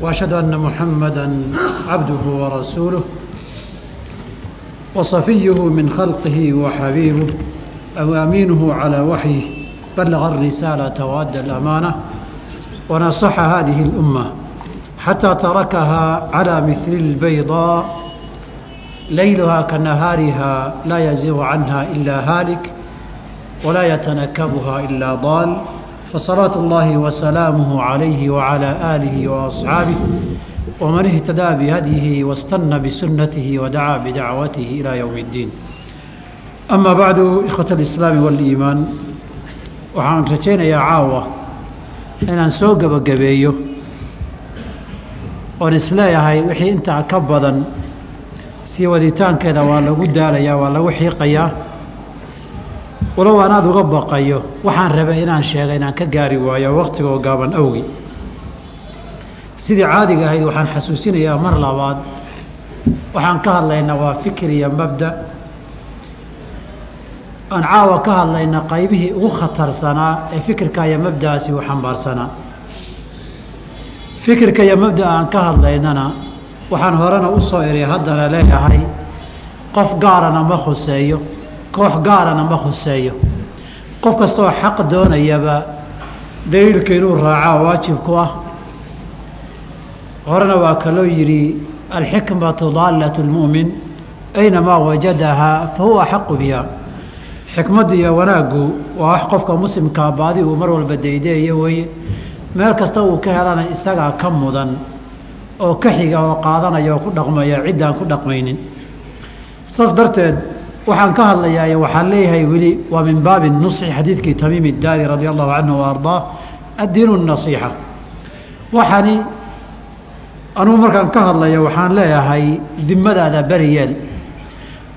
وأشهد أن محمدا عبده ورسوله وصفيه من خلقه وحبيبه أو أمينه على وحيه بلغ الرسالة وأدى الأمانة ونصح هذه الأمة حتى تركها على مثل البيضاء ليلها كنهارها لا يزيغ عنها إلا هالك ولا يتنكبها إلا ضال فصلاة الله وسلامه عليه وعلى آله وأصحابه ومن اهتدى بهديه واستنى بسنته ودعا بدعوته إلى يوم الدين أما بعد إخوة الإسلام والإيمان waxaan rajaynayaa caawa inaan soo gebagabeeyo oon isleeyahay wixii intaa ka badan sii waditaankeeda waa lagu daalayaa waa lagu xiiqayaa walow aan aada uga baqayo waxaan rabay inaan sheega inaan ka gaari waayo wakhtigoo gaaban awgi. Sidii caadiga ahayd waxaan xasuusinayaa mar labaad. Waxaan ka hadlaynaa waa fikir iyo mabda. Aan caawa ka hadlayna qaybihii ugu khatarsanaa ee fikirka iyo mabda'aasi u xambaarsanaa fikirka iyo mabda aan ka hadlaynana waxaan horena u soo iri haddana leeyahay qof gaarana ma khuseeyo koox gaarana ma khuseeyo. Qof kastaoo xaq doonayaba daliilka inuu raacaa waajib ku ah. Horena waa kaloo yidhi alxikmatu daallat lmu'min aynamaa wajadahaa fa huwa axaqu biha. Xikmadda iyo wanaaggu waa wax qofka muslimkaa baadi uu mar walba daydeeyo weeye. Meel kasta uu ka helana isagaa ka mudan oo ka xiga oo qaadanaya oo ku dhaqmaya ciddaan ku dhaqmaynin. Saas darteed waxaan ka hadlayaa waxaan leeyahay weli waa min baabi nusxi xadiidkii tamiim daari radia allahu canhu ardaa. Addiinu nasiixa waxaani anugu markaan ka hadlaya waxaan leeyahay dimadaada beri yeel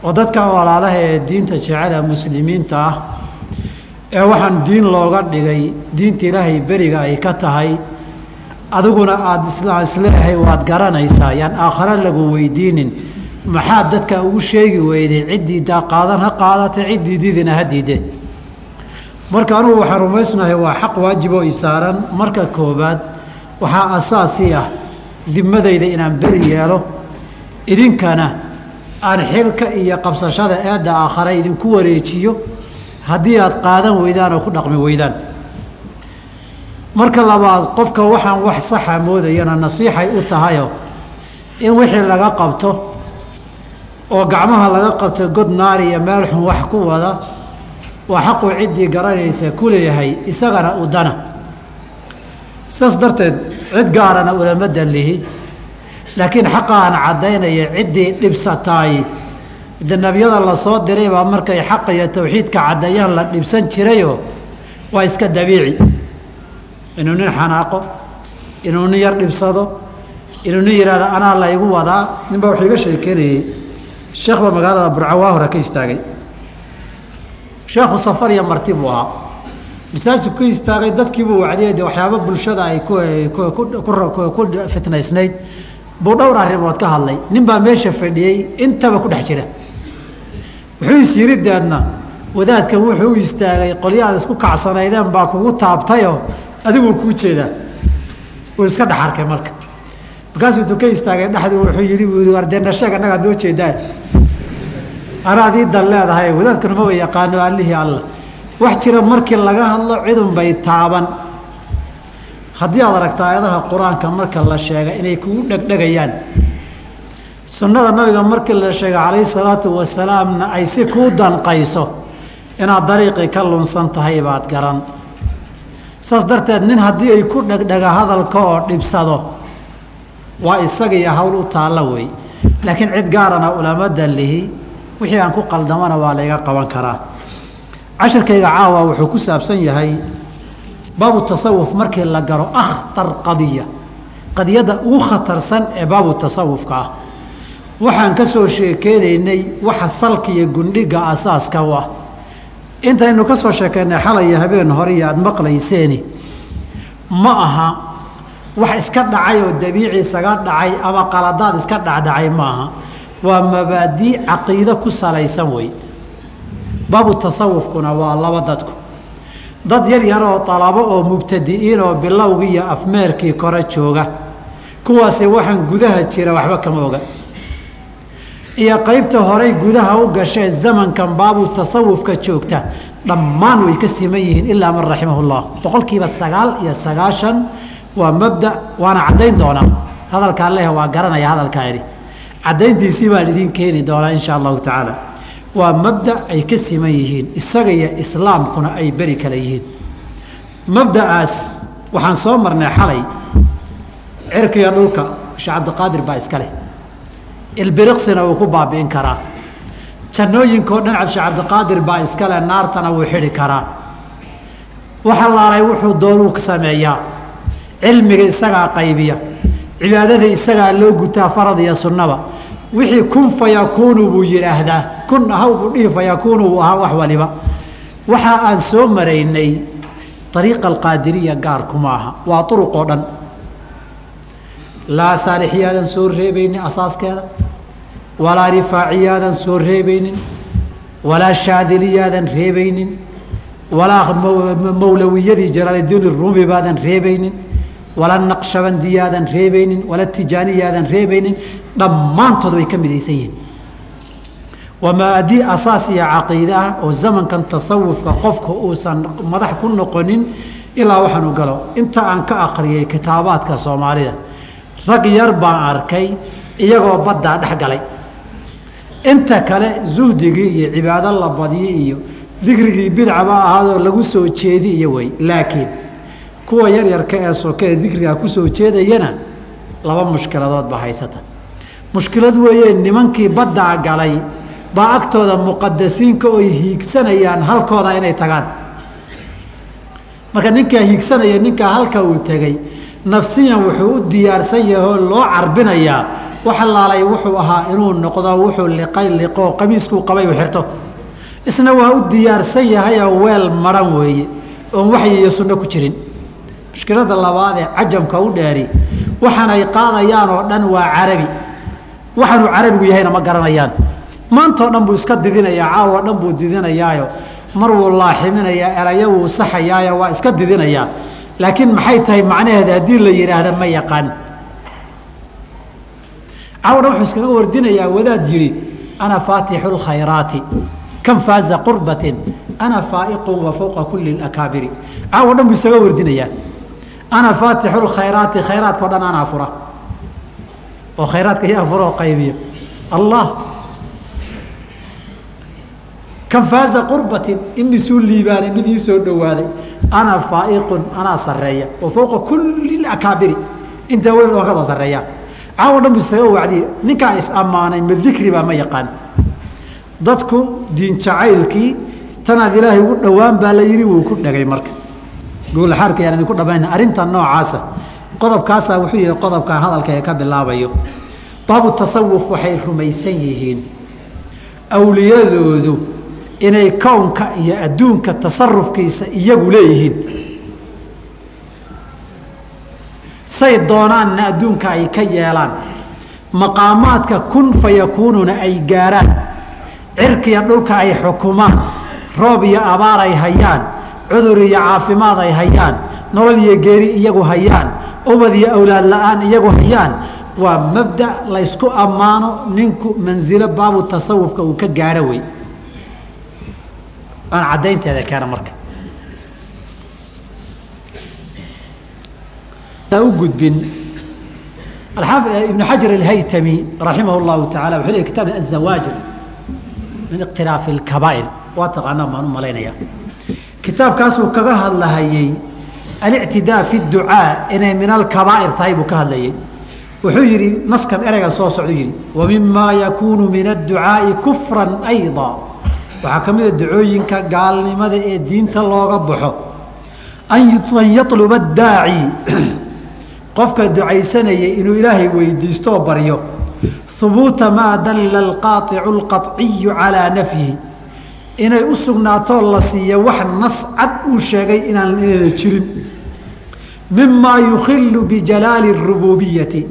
oo dadka walaalaha ee diinta jecela muslimiinta ah ee waxaan diin looga dhigay diinta ilaahay beriga ay ka tahay. Adiguna aada is leeyahay waad garanaysaa yaan aakhare lagu weydiinin maxaad dadka ugu sheegi weyday ciddii qaadan ha qaadatay ciddii diidina ha diide marka anugu waxaan rumaysnahay waa xaq waajib oo isaaran marka koobaad waxaa asaasii ah dimadayda inaan beri yeelo. Idinkana aan xilka iyo qabsashada eedda aakhare idinku wareejiyo. Haddii aad qaadan weydaan oo ku dhaqmi weydaan. Marka labaad qofka waxaan wax saxa moodayana nasiixay u tahayo in wixii laga qabto oo gacmaha laga qabto god naari iyo meel xun wax ku wada waa xaquu ciddii garanaysa ku leeyahay isagana u dana. Saas darteed cid gaarana ulama danlihi laakiin xaqaan caddaynaya ciddii dhibsataay. De nebiyada la soo diray baa markay xaqa iyo tawxiidka caddeeyaan la dhibsan jirayoo waa iska dabiici. Inuu nin xanaaqo inuu nin yar dhibsado inuu nin yihahdo anaa la igu wadaa. Nin baa wuxuu iga sheekeynayey sheekh baa magaalada burcawaa hore ka istaagay. Sheekhu safar iyo marti buu ahaa masaajidku ka istaagay dadkiibuu wacdiyay de waxyaaba bulshada ay ku fitnaysnayd. Buu dhowr arrimood ka hadlay. Nin baa meesha fadhiyey intaba ku dhex jira. Wuxuu is yiri deedna wadaadkan wuxuu u istaagay qolyahaad isku kacsanaydeen baa kugu taabtayoo adiguu kuu jeedaa. Uu iska dhex arkay marka. Markaasuu intuu ka istaagay dhexdu wuxuu yihi buu yihi ardeenna sheeg annagaa noo jeedaa anaad ii dan leedahay wadaadkuna maba yaqaano allihii allah wax jira markii laga hadlo cidun bay taaban. Haddii aad aragta aayadaha qur'aanka marka la sheega inay kugu dhegdhegayaan. Sunnada nabiga markii la sheega calayhi salaatu wasalaamna ay si kuu danqayso inaad dariiqii ka lunsan tahay baad garan. Saas darteed nin haddii ay ku dhegdhega hadalka oo dhibsado waa isagiiyo hawl u taalla wey. Laakiin cid gaarana ulama danlihi wixii aan ku qaldamana waa layga qaban karaa. Cashirkayga caawa wuxuu ku saabsan yahay baabu tasawuf markii la garo akhtar qadiya. Qadiyadda ugu khatarsan ee baabu tasawufka ah. Waxaan ka soo sheekeynaynay waxa salka iyo gundhiga asaaska u ah. Intaynu ka soo sheekeynay xalaya habeen hore iyo aada maqlayseeni. Ma aha wax iska dhacay oo dabiici isaga dhacay ama qaladaad iska dhacdhacay ma aha waa mabaadii caqiide ku salaysan wey baabu tasawufkuna waa laba dadku. Dad yar yar oo dalabo oo mubtadi'iin oo bilowgii iyo afmeerkii kore jooga. Kuwaasi waxaan gudaha jira waxba kama oga. Iyo qaybta horey gudaha u gashee zamankan baabu tasawufka joogta dhammaan way ka siman yihiin ilaa man raximah llah boqolkiiba sagaal iyo sagaashan waa mabda waana caddayn doonaa hadalkaan leh waa garanaya hadalkaa idhi caddayntiisii baan idiin keeni doonaa insha allahu tacaala. Waa mabda ay ka siman yihiin isaga iyo islaamkuna ay beri kale yihiin. Mabda'aas waxaan soo marnay xalay cirkiga dhulka sheekh cabdiqaadir baa iska leh. Ilbiriqsina wuu ku baabi'in karaa. Jannooyinkao dhan cabshe cabdiqaadir baa iskale naartana wuu xidhi karaa. Waxa laalay wuxuu doonuu sameeyaa. Cilmiga isagaa qaybiya cibaadada isagaa loo gutaa farad iyo sunnaba. Wixii kun fayakuunu buu yidhaahdaa. Kun ahaw buu dhihi fayakuunu buu ahaa wax waliba. Waxa aan soo maraynay ariiqa alqaadiriya gaarkuma aha. Waa uruqoo dhan. Laa saalixiyaadan soo reebaynin asaaskeeda walaa rifaaciyaadan soo reebaynin. Walaa shaadiliyaadan reebaynin. Walaa mawlawiyadii jalaaldiin ruumi baadan reebaynin wala naqshabandiyaadan reebaynin wala tijaaniyaadan reebaynin dhammaantood way ka midaysan yihiin waa maadii asaas iyo ah oo zamankan tasawufka qofka uusan madax ku noqonin ilaa waxaanu galo inta aan ka akriyay kitaabaadka soomaalida rag yar baan arkay iyagoo baddaa dhex galay inta kale zuhdigii iyo cibaado la badyi iyo dikrigii bidcaba ahaadoo lagu soo jeedi iyo wey laakiin kuwa yaryarka ee soke ee dikrigaa ku soo jeedayana laba mushkiladood baa haysata. Mushkilad weeye nimankii baddaa galay baa agtooda muqadasiinka oy hiigsanayaan halkooda inay tagaan. Marka ninkaa hiigsanaya ninkaa halka uu tegey nafsiyan wuxuu u diyaarsan yahay oo loo carbinayaa. Waxa laalay wuxuu ahaa inuu noqdo wuxuu liqay liqoo qamiiskuu qabay u xirto. Isna waa u diyaarsan yahayoo weel maran weeye oon waxyi iyo sunno ku jirin mushkilada labaad ee cajamka u dheeri waxaan ay qaadayaan oo dhan waa carabi. Waxaanuu carabigu yahayna ma garanayaan. Maantao dhan buu iska didinayaa caawo dhan buu didinayaayo. Mar laaximinayaa erayo wuu saxayaayo waa iska didinayaa laakiin maxay tahay macnaheeda haddii la yidhaahda ma yaqaan. Cawdha wuxuu iskaga wardinayaa wadaad yidhi ana faatixu lkhayraati kan faaza qurbatin ana faaiqun wa fowqa kuli akaabiri. Caawo dhan buu isaga wardinayaa ana faatixu lkhayraati khayraadka o dhan anaa fura oo khayraadka yaa fura oo qaybiyo allah kan faaza qurbatin imisuu liibaanay mid ii soo dhowaaday ana faaiqun anaa sareeya wa fowqa kuli akaabiri intaa weyn oo kada sareeya caawo dhan buu isaga wacdiye ninkaa is ammaanay ma dikri baa ma yaqaan dadku diin jacaylkii tanaad ilaahay ugu dhowaan baa la yidhi wuu ku dhegay marka goolaxaarka yaan idinku dhamayna arrintan noocaasa qodobkaasaa wuxuu yahay qodobkan hadalka ee ka bilaabayo baabu tasawuf waxay rumaysan yihiin. Awliyadoodu inay kownka iyo adduunka tasarufkiisa iyagu leeyihiin. Say doonaanna adduunka ay ka yeelaan. Maqaamaadka kun fa yakuununa ay gaaraan. Cirkiya dhulka ay xukumaan. Roob iyo abaar ay hayaan cudur iyo caafimaad ay hayaan nolol iyo geeri iyagu hayaan ubad iyo awlaad la'aan iyagu hayaan waa mabda laysku ammaano ninku mansilo baabu tasawufka uu ka gaadho wey aan caddaynteeda keena marka. U gudbin ibn xajar alhaytami raximah اllahu taala wuxuu leey kitab azawaajir min iqtiraafi اkabaa'ir waa taqaanaa baan u malaynaya kitaabkaasuu kaga hadlahayey alictidaa fi ducaa inay min alkabaa'ir tahay buu ka hadlayey wuxuu yidhi naskan ereyga soo socdu yidhi wa yakuunu min adducaa'i kufran aydaa waxaa ka mid a ducooyinka gaalnimada ee diinta looga baxo. An yatluba addaaci qofka ducaysanaya inuu ilaahay weydiisto baryo. Hubuuta maa dalla alqaaicu alqaciyu calaa nafyihi inay u sugnaatoo la siiyo wax nas cad uu sheegay inaan inayna jirin mimaa yukhilu bijalaali الrububiyati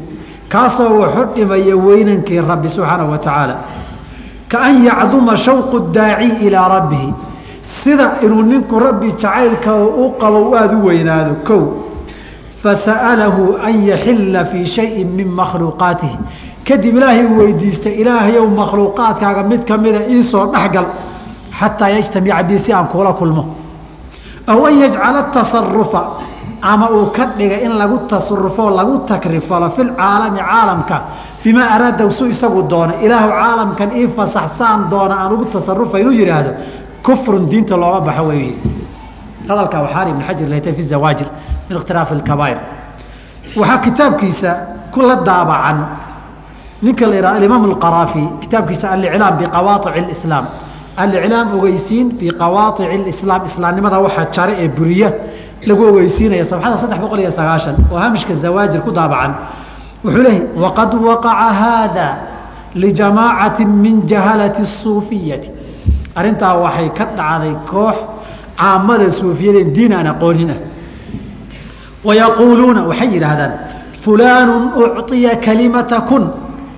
kaasoo wuxu dhimaya weynankii rabbi subxaanaه wa tacaala kaan yacduma shawqu daaci ilaa rabbihi sida inuu ninku rabbi jacaylka u qabo aada u weynaado kow fasa'alahu an yaxila fii shayin min makhluuqaatihi kadib ilaahay uu weydiistay ilaahayow makhluuqaadkaaga mid kamida iisoo dhexgal xataa yajtamica bi si aan kuula kulmo aw an yajcala tasarufa ama uu ka dhiga in lagu tasarufo lagu takrifalo filcaalami caalamka bimaa araada su isagu doona ilaahu caalamkan ii fasaxsaan doona aan ugu tasarufa inuu yidhaahdo kufrun diinta looga baxo wey hadalkaa waxaari ibn xajar laytay fi zawaajir min ikhtiraafi alkabaa'ir waxaa kitaabkiisa kula daabacan ninka la yidhaha alimaam alqaraafi kitaabkiisa aliclaam biqawaaic اlislaam aliclaam ogeysiin biqawaaici islaam islaamnimada waxa jare ee buriya lagu ogeysiinaya safxada saddex boqol iyo sagaashan oo hamishka zawaajir ku daabacan. Wuxuu leehay waqad waqaca haada lijamaacati min jahalati suufiyati. Arrintaa waxay ka dhacday koox caamada suufiyadeen diin aan aqoonin ah. wayaquuluuna waxay yidhaahdaan fulaanu ucطiya kalimata kun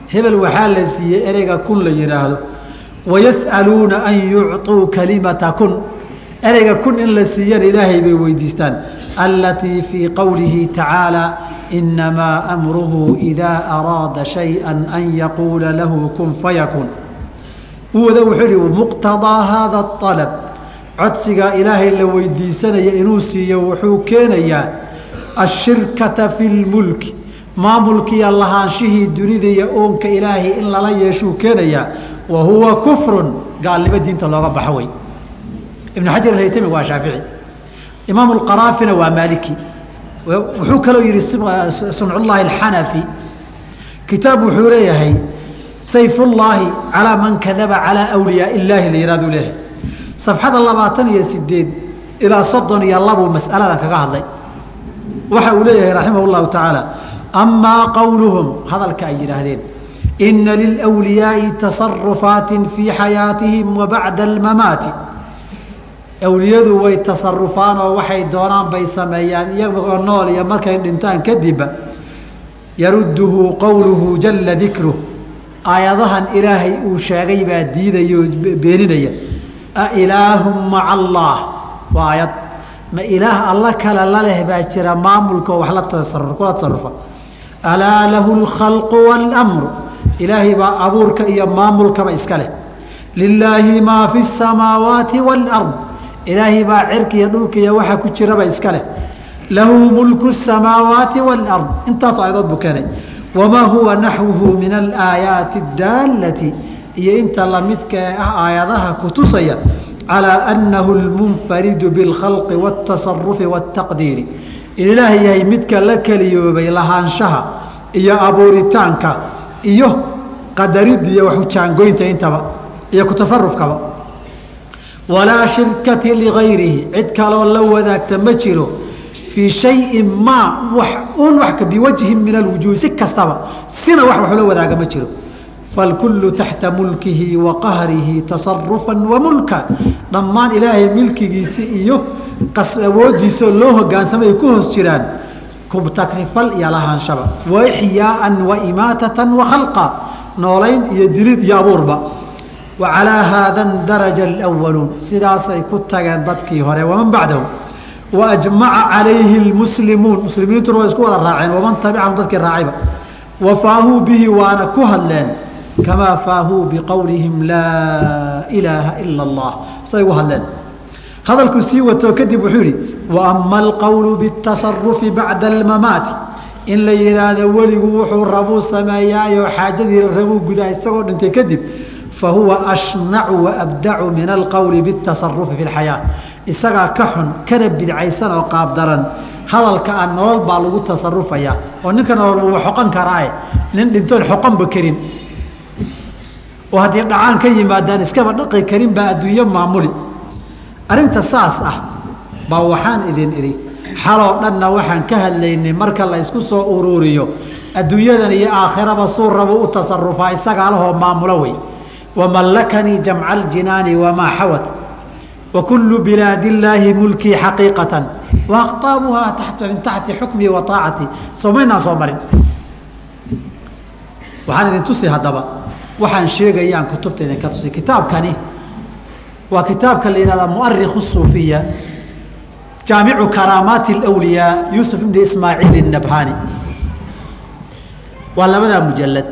hebel waxaa la siiyey ereyga kun la yidhaahdo wayas'aluuna an yucطuu kalimata kun ereyga kun in la siiyana ilaahay bay weydiistaan alatii fii qowlihi tacaalى inamaa amruhu idaa araada shayئa an yaquula lahu kun fayakun wada wuxuu ihi muqtadaa haada alab codsigaa ilaahay la weydiisanaya inuu siiyo wuxuu keenayaa ashirkata fi lmulki maamulkiiyo lahaanshihii dunida iyo oonka ilaahay in lala yeeshuu keenayaa wa huwa kufrun gaalnimo diinta looga baxo wey ibnu xajar alhaytami waa shaafici. Imaam alqaraafina waa maaliki. Wuxuu kaloo yihi suncullaahi alxanafi kitaab wuxuu leeyahay sayfullaahi calaa man kadaba calaa awliyaa illaahi la yihahdu leeyahay. Safxada labaatan iyo sideed ilaa soddon iyo labuu mas'aladan kaga hadlay. Waxa uu leeyahay raximah tacaala amaa qowluhum hadalka ay yidhaahdeen ina lilwliyaai tasarufaati fii xayaatihim wa bacda almamaati way tasarufaan oo waxay doonaan bay sameeyaan iyagoo nool iyo markay dhintaan kadibba yarudduhu qowluhu jala dikruh aayadahan ilaahay uu sheegay baa diidaya oo beeninaya ailaahu maca allah waa aayad ma ilaah alla kale la leh baa jira maamulka oo wax la kula tasarufa alaa lahu lkhalqu wاlmru ilaahay baa abuurka iyo maamulkaba iska leh lilaahi maa fi الsamaawaati wاlard ilaahay baa cirka iyo dhulka iyo waxa ku jiraba iska leh lahu mulku الsamaawaati wاlard intaasoo ayadood buu keenay wamaa huwa naxwuhu min alaayaati اdaalati iyo inta lamidka ee ah aayadaha kutusaya calىa anahu اlmunfaridu biاlkhalqi wاtasarufi wاtaqdiiri in ilaahay yahay midka la keliyoobay lahaanshaha iyo abuuritaanka iyo qadaridda iyo waxujaangoynta intaba iyo kutasarufkaba walaa shirkati ligayrihi cid kaloo la wadaagta ma jiro fii shayin maa un wa biwajhin min alwujuuh si kastaba sina wax waxula wadaaga ma jiro. Falkullu taxta mulkihi wa qahrihi tasarufan wa mulka dhammaan ilaahay milkigiisi iyo awoodiisao loo hogaansamay ay ku hoos jiraan kubtakrifal iyo lahaanshaba wa ixyaaan wa imaatatan wa khalqa. Noolayn iyo dilid iyo abuurba. Wa calaa haada daraja alwaluun sidaasay ku tageen dadkii hore. Waman bacdahu? Wa ajmaca calayhi lmuslimuun muslimiintuna way isku wada raaceen. Waman tabicahum dadkii raacayba. Wa faahuu bihi waana ku hadleen. Kamaa faahuu biqowlihim laa ilaaha ila allah. Say ugu hadleen. Hadalkuu sii watoo kadib wuxuu yihi wa ama alqowlu bitasarufi bacda almamaati in la yihaahdo weligu wuxuu rabuu sameeyaayoo xaajadii rabuu gudaa isagoo dhintay kadib fa huwa ashnacu waabdacu min alqowli bitasarufi fi lxayaa isagaa ka xun kana bidcaysan oo qaabdaran hadalka aan nolol baa lagu tasarufayaa oo ninka nolol wuu xoqan karaae nin dhintoon xoqanba karin oo haddii dhacaan ka yimaadaan iskaba dhaqi karin baa adduunyo maamuli arrinta saas ah baa waxaan idin idhi xaloo dhanna waxaan ka hadlaynay marka la soo uruuriyo adduunyadan iyo aakhiraba suu rabu u tasarufaa isagaa maamulo wey. Wamallakanii jamca aljinaani wamaa xawad wa kullu bilaadi illaahi mulkii xaqiiqatan wa aqtaabuhaa min taxti xukmii wa aacatii soomaynaan soo marin. Waxaan idin tusi haddaba waxaan sheegayaan kutubta idinka tusi kitaabkani. Waa kitaabka la yihahda muarikh suufiya jaamicu karaamaati اlwliyaa yuusuf ibni ismaaciil الnabhani waa labadaa mujalad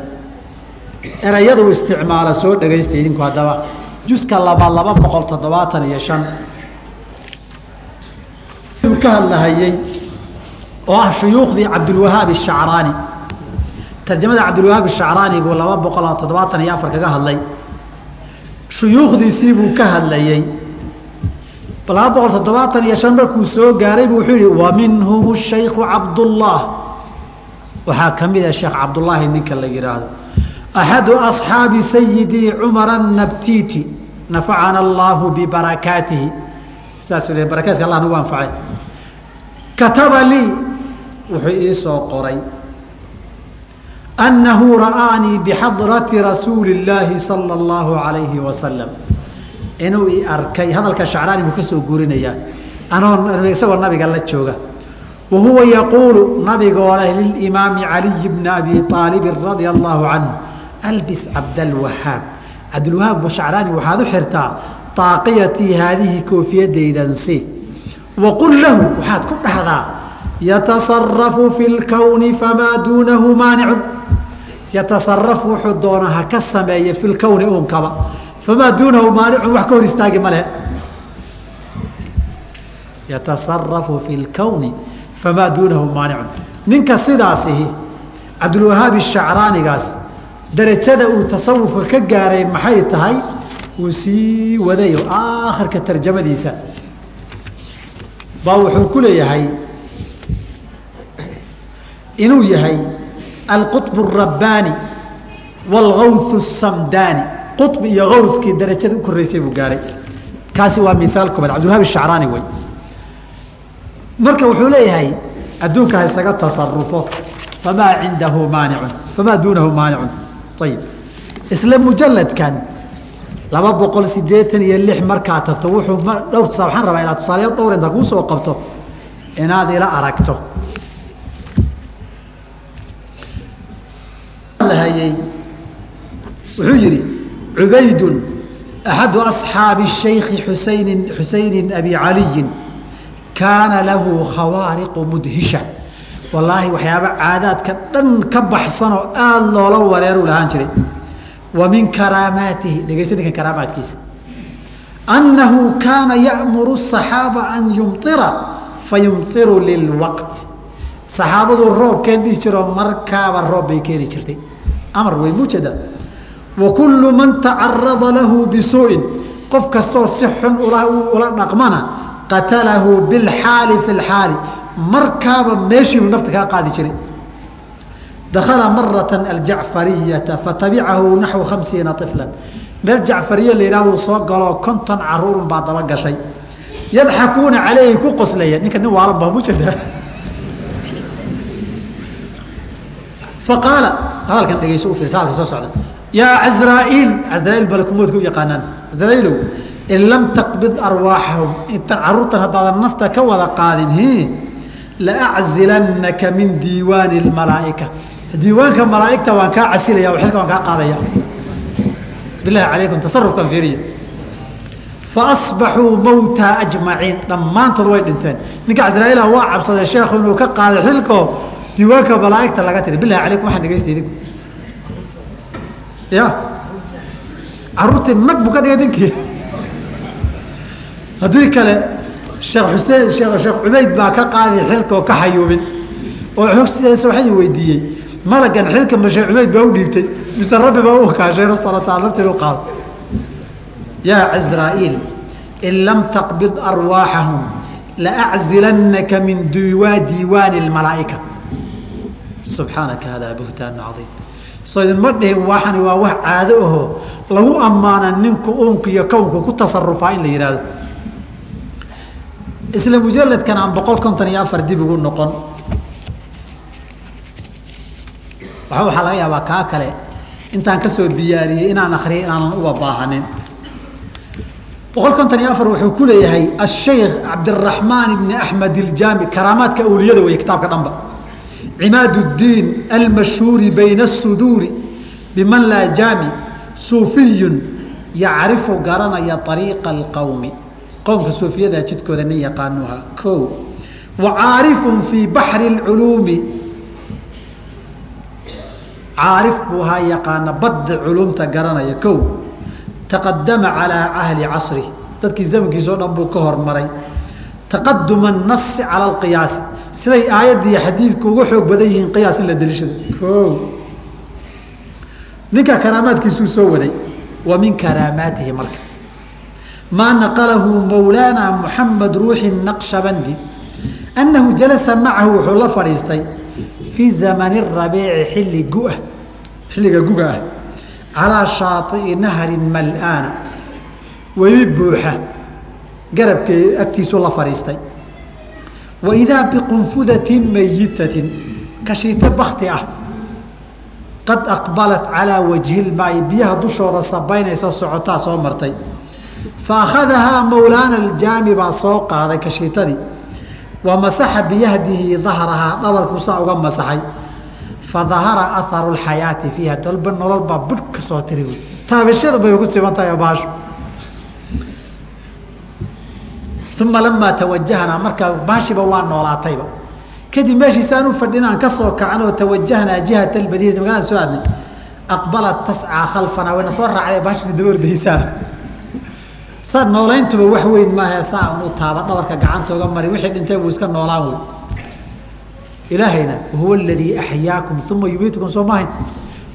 erayadu isticmaala soo dhagaysta idinku haddaba juska laba laba boqol toddobaatan iyo shan ka hadlahayey oo ah shuyuukhdii cabdulwahaab الshacraani tarjamada cabdilwahaab الshacraani buu laba boqol toddobaatan iyo afar kaga hadlay shuyuukhdiisii buu ka hadlayey laba boqol toddobaatan iyo shan markuu soo gaaray bu wuxuu yihi wa minhum shaykhu cabdullah waxaa ka mid a sheekh cabdullaahi ninka la yihaahdo axadu asxaabi sayidii cumara nabtiti nafacana allaahu bibarakaatihi saas barakaadka allah nagu anfacay kataba lii wuxuu ii soo qoray أنhu ra'aanii bxadraةi rasuuli الlaahi salى الlahu عalayhi wasalam inuu i arkay hadalka shacraani buu ka soo guurinayaa anoo isagoo nabiga la jooga. Wa huwa yaquulu nabigoo leh lilimaami caliy bni abi aalibin radia allahu canhu albis cabdalwahaab cabdilwahaab shacraani waxaad u xirtaa طaaqiyatii haadihi koofiyadaydansi waqul lahu waxaad ku dhahdaa yatasarafu fi اlkowni famaa duunahu maanicun yatasaraf wuxuu doona ha ka sameeye fi lkowni uunkaba famaa duunahu maanicun wax ka hor istaagi ma lehe yatasarafu fi lkowni famaa duunahu maanicun ninka sidaasihi cabdulwahaabi shacraanigaas darajada uu tasawufka ka gaaray maxay tahay uu sii wadayo aakhirka tarjamadiisa baa wuxuu ku leeyahay inuu yahay alqطb الrabbaani wاlgawث الsamdaani qub iyo awskii darajada u koreysay buu gaahay kaasi waa miaal kooaad abdulwahab hacraani wey marka wuxuu leeyahay adduunka ha isaga tasarufo famaa cindahu maanicun famaa duunahu maanicun ayib isla mujaladkan laba boqol siddeetan iyo lix markaa tagto wuxuu dhowr tusaa waxaan rabaa inaad tusaalayo dhowr intaa kuu soo qabto inaad ila aragto. Wuxuu yidhi cubaydun axadu asxaabi shaykhi xusayn xusayni abi caliyin kaana lahu khawaariqu mudhisha. Wallaahi waxyaaba caadaadka dhan ka baxsanoo aada loola wareeru lahaan jiray. Wa min karaamaatihi dhegeysta ninkan karaamaadkiisa. Annahu kaana ya'muru asaxaaba an yumطira fayumطiru lilwaqti saxaabadu roobkeen dhihi jiroo markaaba roob bay keeni jirtay. Amar wey mujada wa kullu man tacarada lahu bisuu'in qof kastoo si xun ula dhaqmana qatalahu bilxaali fi lxaali markaaba meeshiibu nafta kaa qaadi jiray. Dakala marata aljacfariyata fatabicahu naxwu hamsiina iflan meel jacfariya la yihahdo soo galoo konton caruurun baa daba gashay. Yadxakuuna caleyhi ku qoslaya ninka nin waalan baa mujada faqaala hadalkan dhegeyso u hadalka soo socda yaa cazraa'iil cazraa'iil balakumoodka u yaqaanaan. Cazraa'iilow in lam taqbid arwaaxahum intan carruurtan haddaadan nafta ka wada qaadin laaczilanaka min diiwaani lmalaa'ika diiwaanka malaa'igta waan kaa casilaya xilka waan kaa qaadaya. Bilahi calaykum tasarufkan fiiriya. Faasbaxuu mawtaa ajmaciin. Dhammaantood way dhinteen. Ninka casraa'iila waa cabsaday sheekhu inuu ka qaaday xilko diiwaanka malaaigta laga tiri bilahi calaykum waxaan dhegeysta idinku ya. Caruurtii nag buu ka dhigay ninkii haddii kale sheekh xuseen sheekh cubayd baa ka qaaday xilka oo ka xayuubin oo xogsiisa waxay weydiiyey. Malagan xilka ma sheekh cubayd baa u dhiibtay. Mise rabbi baa u hakaashay rasalata nafteeda u qaado. Yaa cazraa'iil in lam taqbid arwaaxahum laaczilanaka min diiwaa diiwaani lmalaa'ika subxaanaka hada buhtaanu caiim soo idinma dhihin waxani waa wax caado aho. Lagu ammaana ninku uunka iyo kownka ku tasarufaa in la yihahdo isla mujaladkan aan boqol konton iyo afar dib ugu noqon. Waxaa laga yaabaa kaa kale intaan ka soo diyaariyey inaan akriyay inaanan uba baahanin. Boqol konton iyo afar wuxuu ku leeyahay ashaykh cabdiraxmaan ibni axmed iljaami karaamaadka awliyada wey kitaabka dhanba cimaad اdiin almashhuuri bayna الsuduuri biman laa jaami suufiyun yacrifu garanaya ariiqa اlqowmi qowmka suufiyada jidkooda nin yaqaanuha o wa caarifun fii baxri اculuumi caarif buu ahaa yaqaana badda culumta garanaya ko taqadama calىa ahli casri dadkii zamankiisao dhan buu ka hormaray taqaduma الnasi calى اqiyaasi siday aayadda iyo xadiidku uga xoog badan yihiin qiyaas in la deliishado. O ninka karaamaadkiisuu soo waday wa min karaamaatihi marka. Maa naqalahu mawlaana muxamed ruuxi naqshabandi. Annahu jalasa macahu wuxuu la fadhiistay fii zamani rabiici xilli guah. Xilliga guga ah calaa shaaطi'i nahrin mal-aana. Webi buuxa. Garabkee agtiisuu la fadhiistay waidaa biqunfudatin mayitatin kashiito bakti ah qad aqbalat calaa wajhi lmaayi biyaha dushooda sabaynaysa socotaa soo martay fa akhadahaa mawlaana aljaami baa soo qaaday kashiitadii wa masaxa biyahdihi dahrahaa dhabarkuu saa uga masaxay fa aharu lxayaati fiiha dolba nolol baa budh ka soo tiri taabashada bay ku siban tahay baashu uma lamaa tawajahnaa markaa baashiba waa noolaatayba. Kadib meeshiisaan u fadhin aan ka soo kacanoo tawajahnaa jihat almadiinati magaalada soo aadnay aqbalat tascaa khalfanaa wayna soo raacday baashina daba ordaysaa saa noolayntuba wax weyn maaha saa unu taaba dhabarka gacantooga mari wixii dhintay buu iska noolaan wey ilaahayna huwa aladii axyaakum uma yumiitukum soo maahayn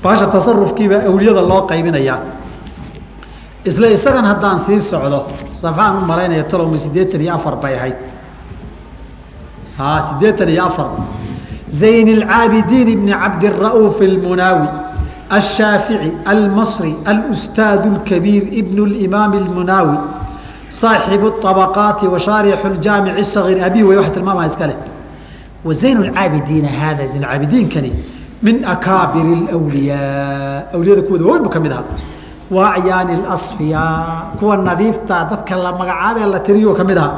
baasha tasarufkiibaa awliyada loo qaybinayaa isla isagan haddaan sii socdo safaan u malaynaya tolowma siddeetan iyo afar bay ahayd ha siddeetan iyo afar zayn اlcaabidiin bni cabdira'uuf اlmunaawi الshaafiعي almasri alustaad اlkabiir ibn اlimaam اlmunaawi صaaxibu الطabaqaati washaarixu اljaamic الصagiir abi way wax tilmaamaya iska leh wa zayn اlcaabidiina hada zayn caabidiinkani min akaabir اlwliyaa awliyada kuwooda waaweyn bu ka mid ahaa wa acyaani اlasfiyaa kuwa nadiifta dadka la magacaabee la tiriyo ka mid aha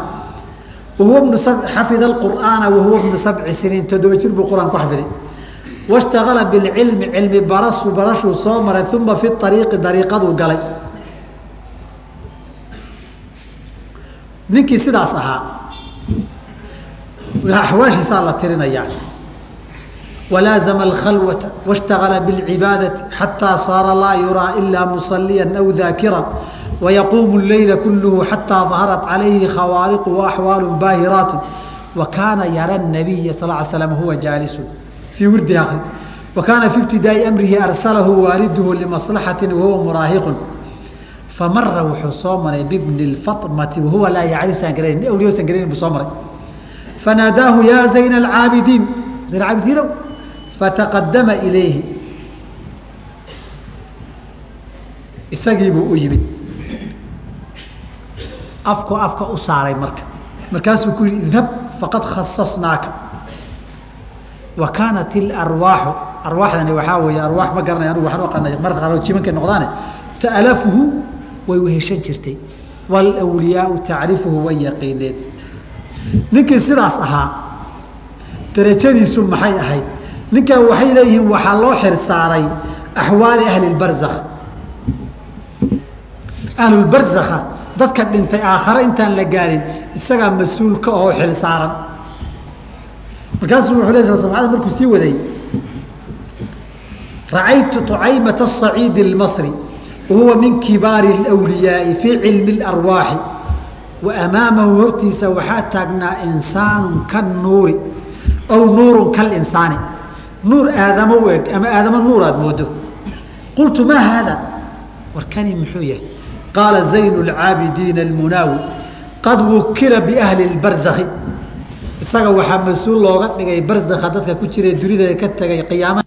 wahuwa bnu xafida اqur'aana wahuwa bnu sabci siniin toddoba jir buu qur'aan xafiday washtagala bilcilmi cilmi barasu barashuu soo maray uma fi ariiqi dariiqaduu galay. Ninkii sidaas ahaa axwaashiisaa la tirinayaa walaazama alkhalwata washtagala biاlcibaadati xataa saara laa yuraa ilaa musaliyan aw daakiran wayaquumu leyla kuluhu xataa daharat calayhi khawaariqu waaxwaalu baahiraatu wakaana yara nabiya sal l slam huwa jaalisun fii wirdi akri wakaana fi ibtidaa'i amrihi arsalahu waaliduhu limaslaxatin wahuwa muraahiqun famara wuxuu soo maray bibni fatmati wahuwa laa yacrisan garanayn awliyoosan garanayn buu soo maray fanaadaahu yaa zayna acaabidiin zayn caabidiinow fataqadama ilayhi isagiibuu u yimid afku afka u saaray marka markaasuu ku yihi idhab faqad khasasnaaka wa kaanat ilarwaaxu arwaaxdani waxaa weeye arwaax ma garanay anigu waxaan u aqaanay marka qaar jimankay noqdaane ta'lafuhu way weheshan jirtay waalwliyaau tacrifuhu way yaqiineen ninkii sidaas ahaa darajadiisu maxay ahayd ninkan waxay leeyihiin waxaa loo xirsaaray axwaali ahli barzakh ahlulbarzakha dadka dhintay aakhare intaan la gaarin isagaa mas-uul ka oo xil saaran markaasuu wuxuu le sda markuu sii waday racaytu tucaymata asaciidi اlmasri wahuwa min kibaari اlwliyaai fii cilmi اlarwaaxi wa amaamahu hortiisa waxaa taagnaa insaanu kanuuri aw nuurun kalinsaani nuur aadamo u eg ama aadamo nuur aad moodo. qultu maa haada? Warkani muxuu yahay. Qaala zayn اlcaabidiina almunaawi qad wukila biahli اbarzakhi isaga waxaa mas'uul looga dhigay barzakha dadka ku jira dunida ka tegay qiyaama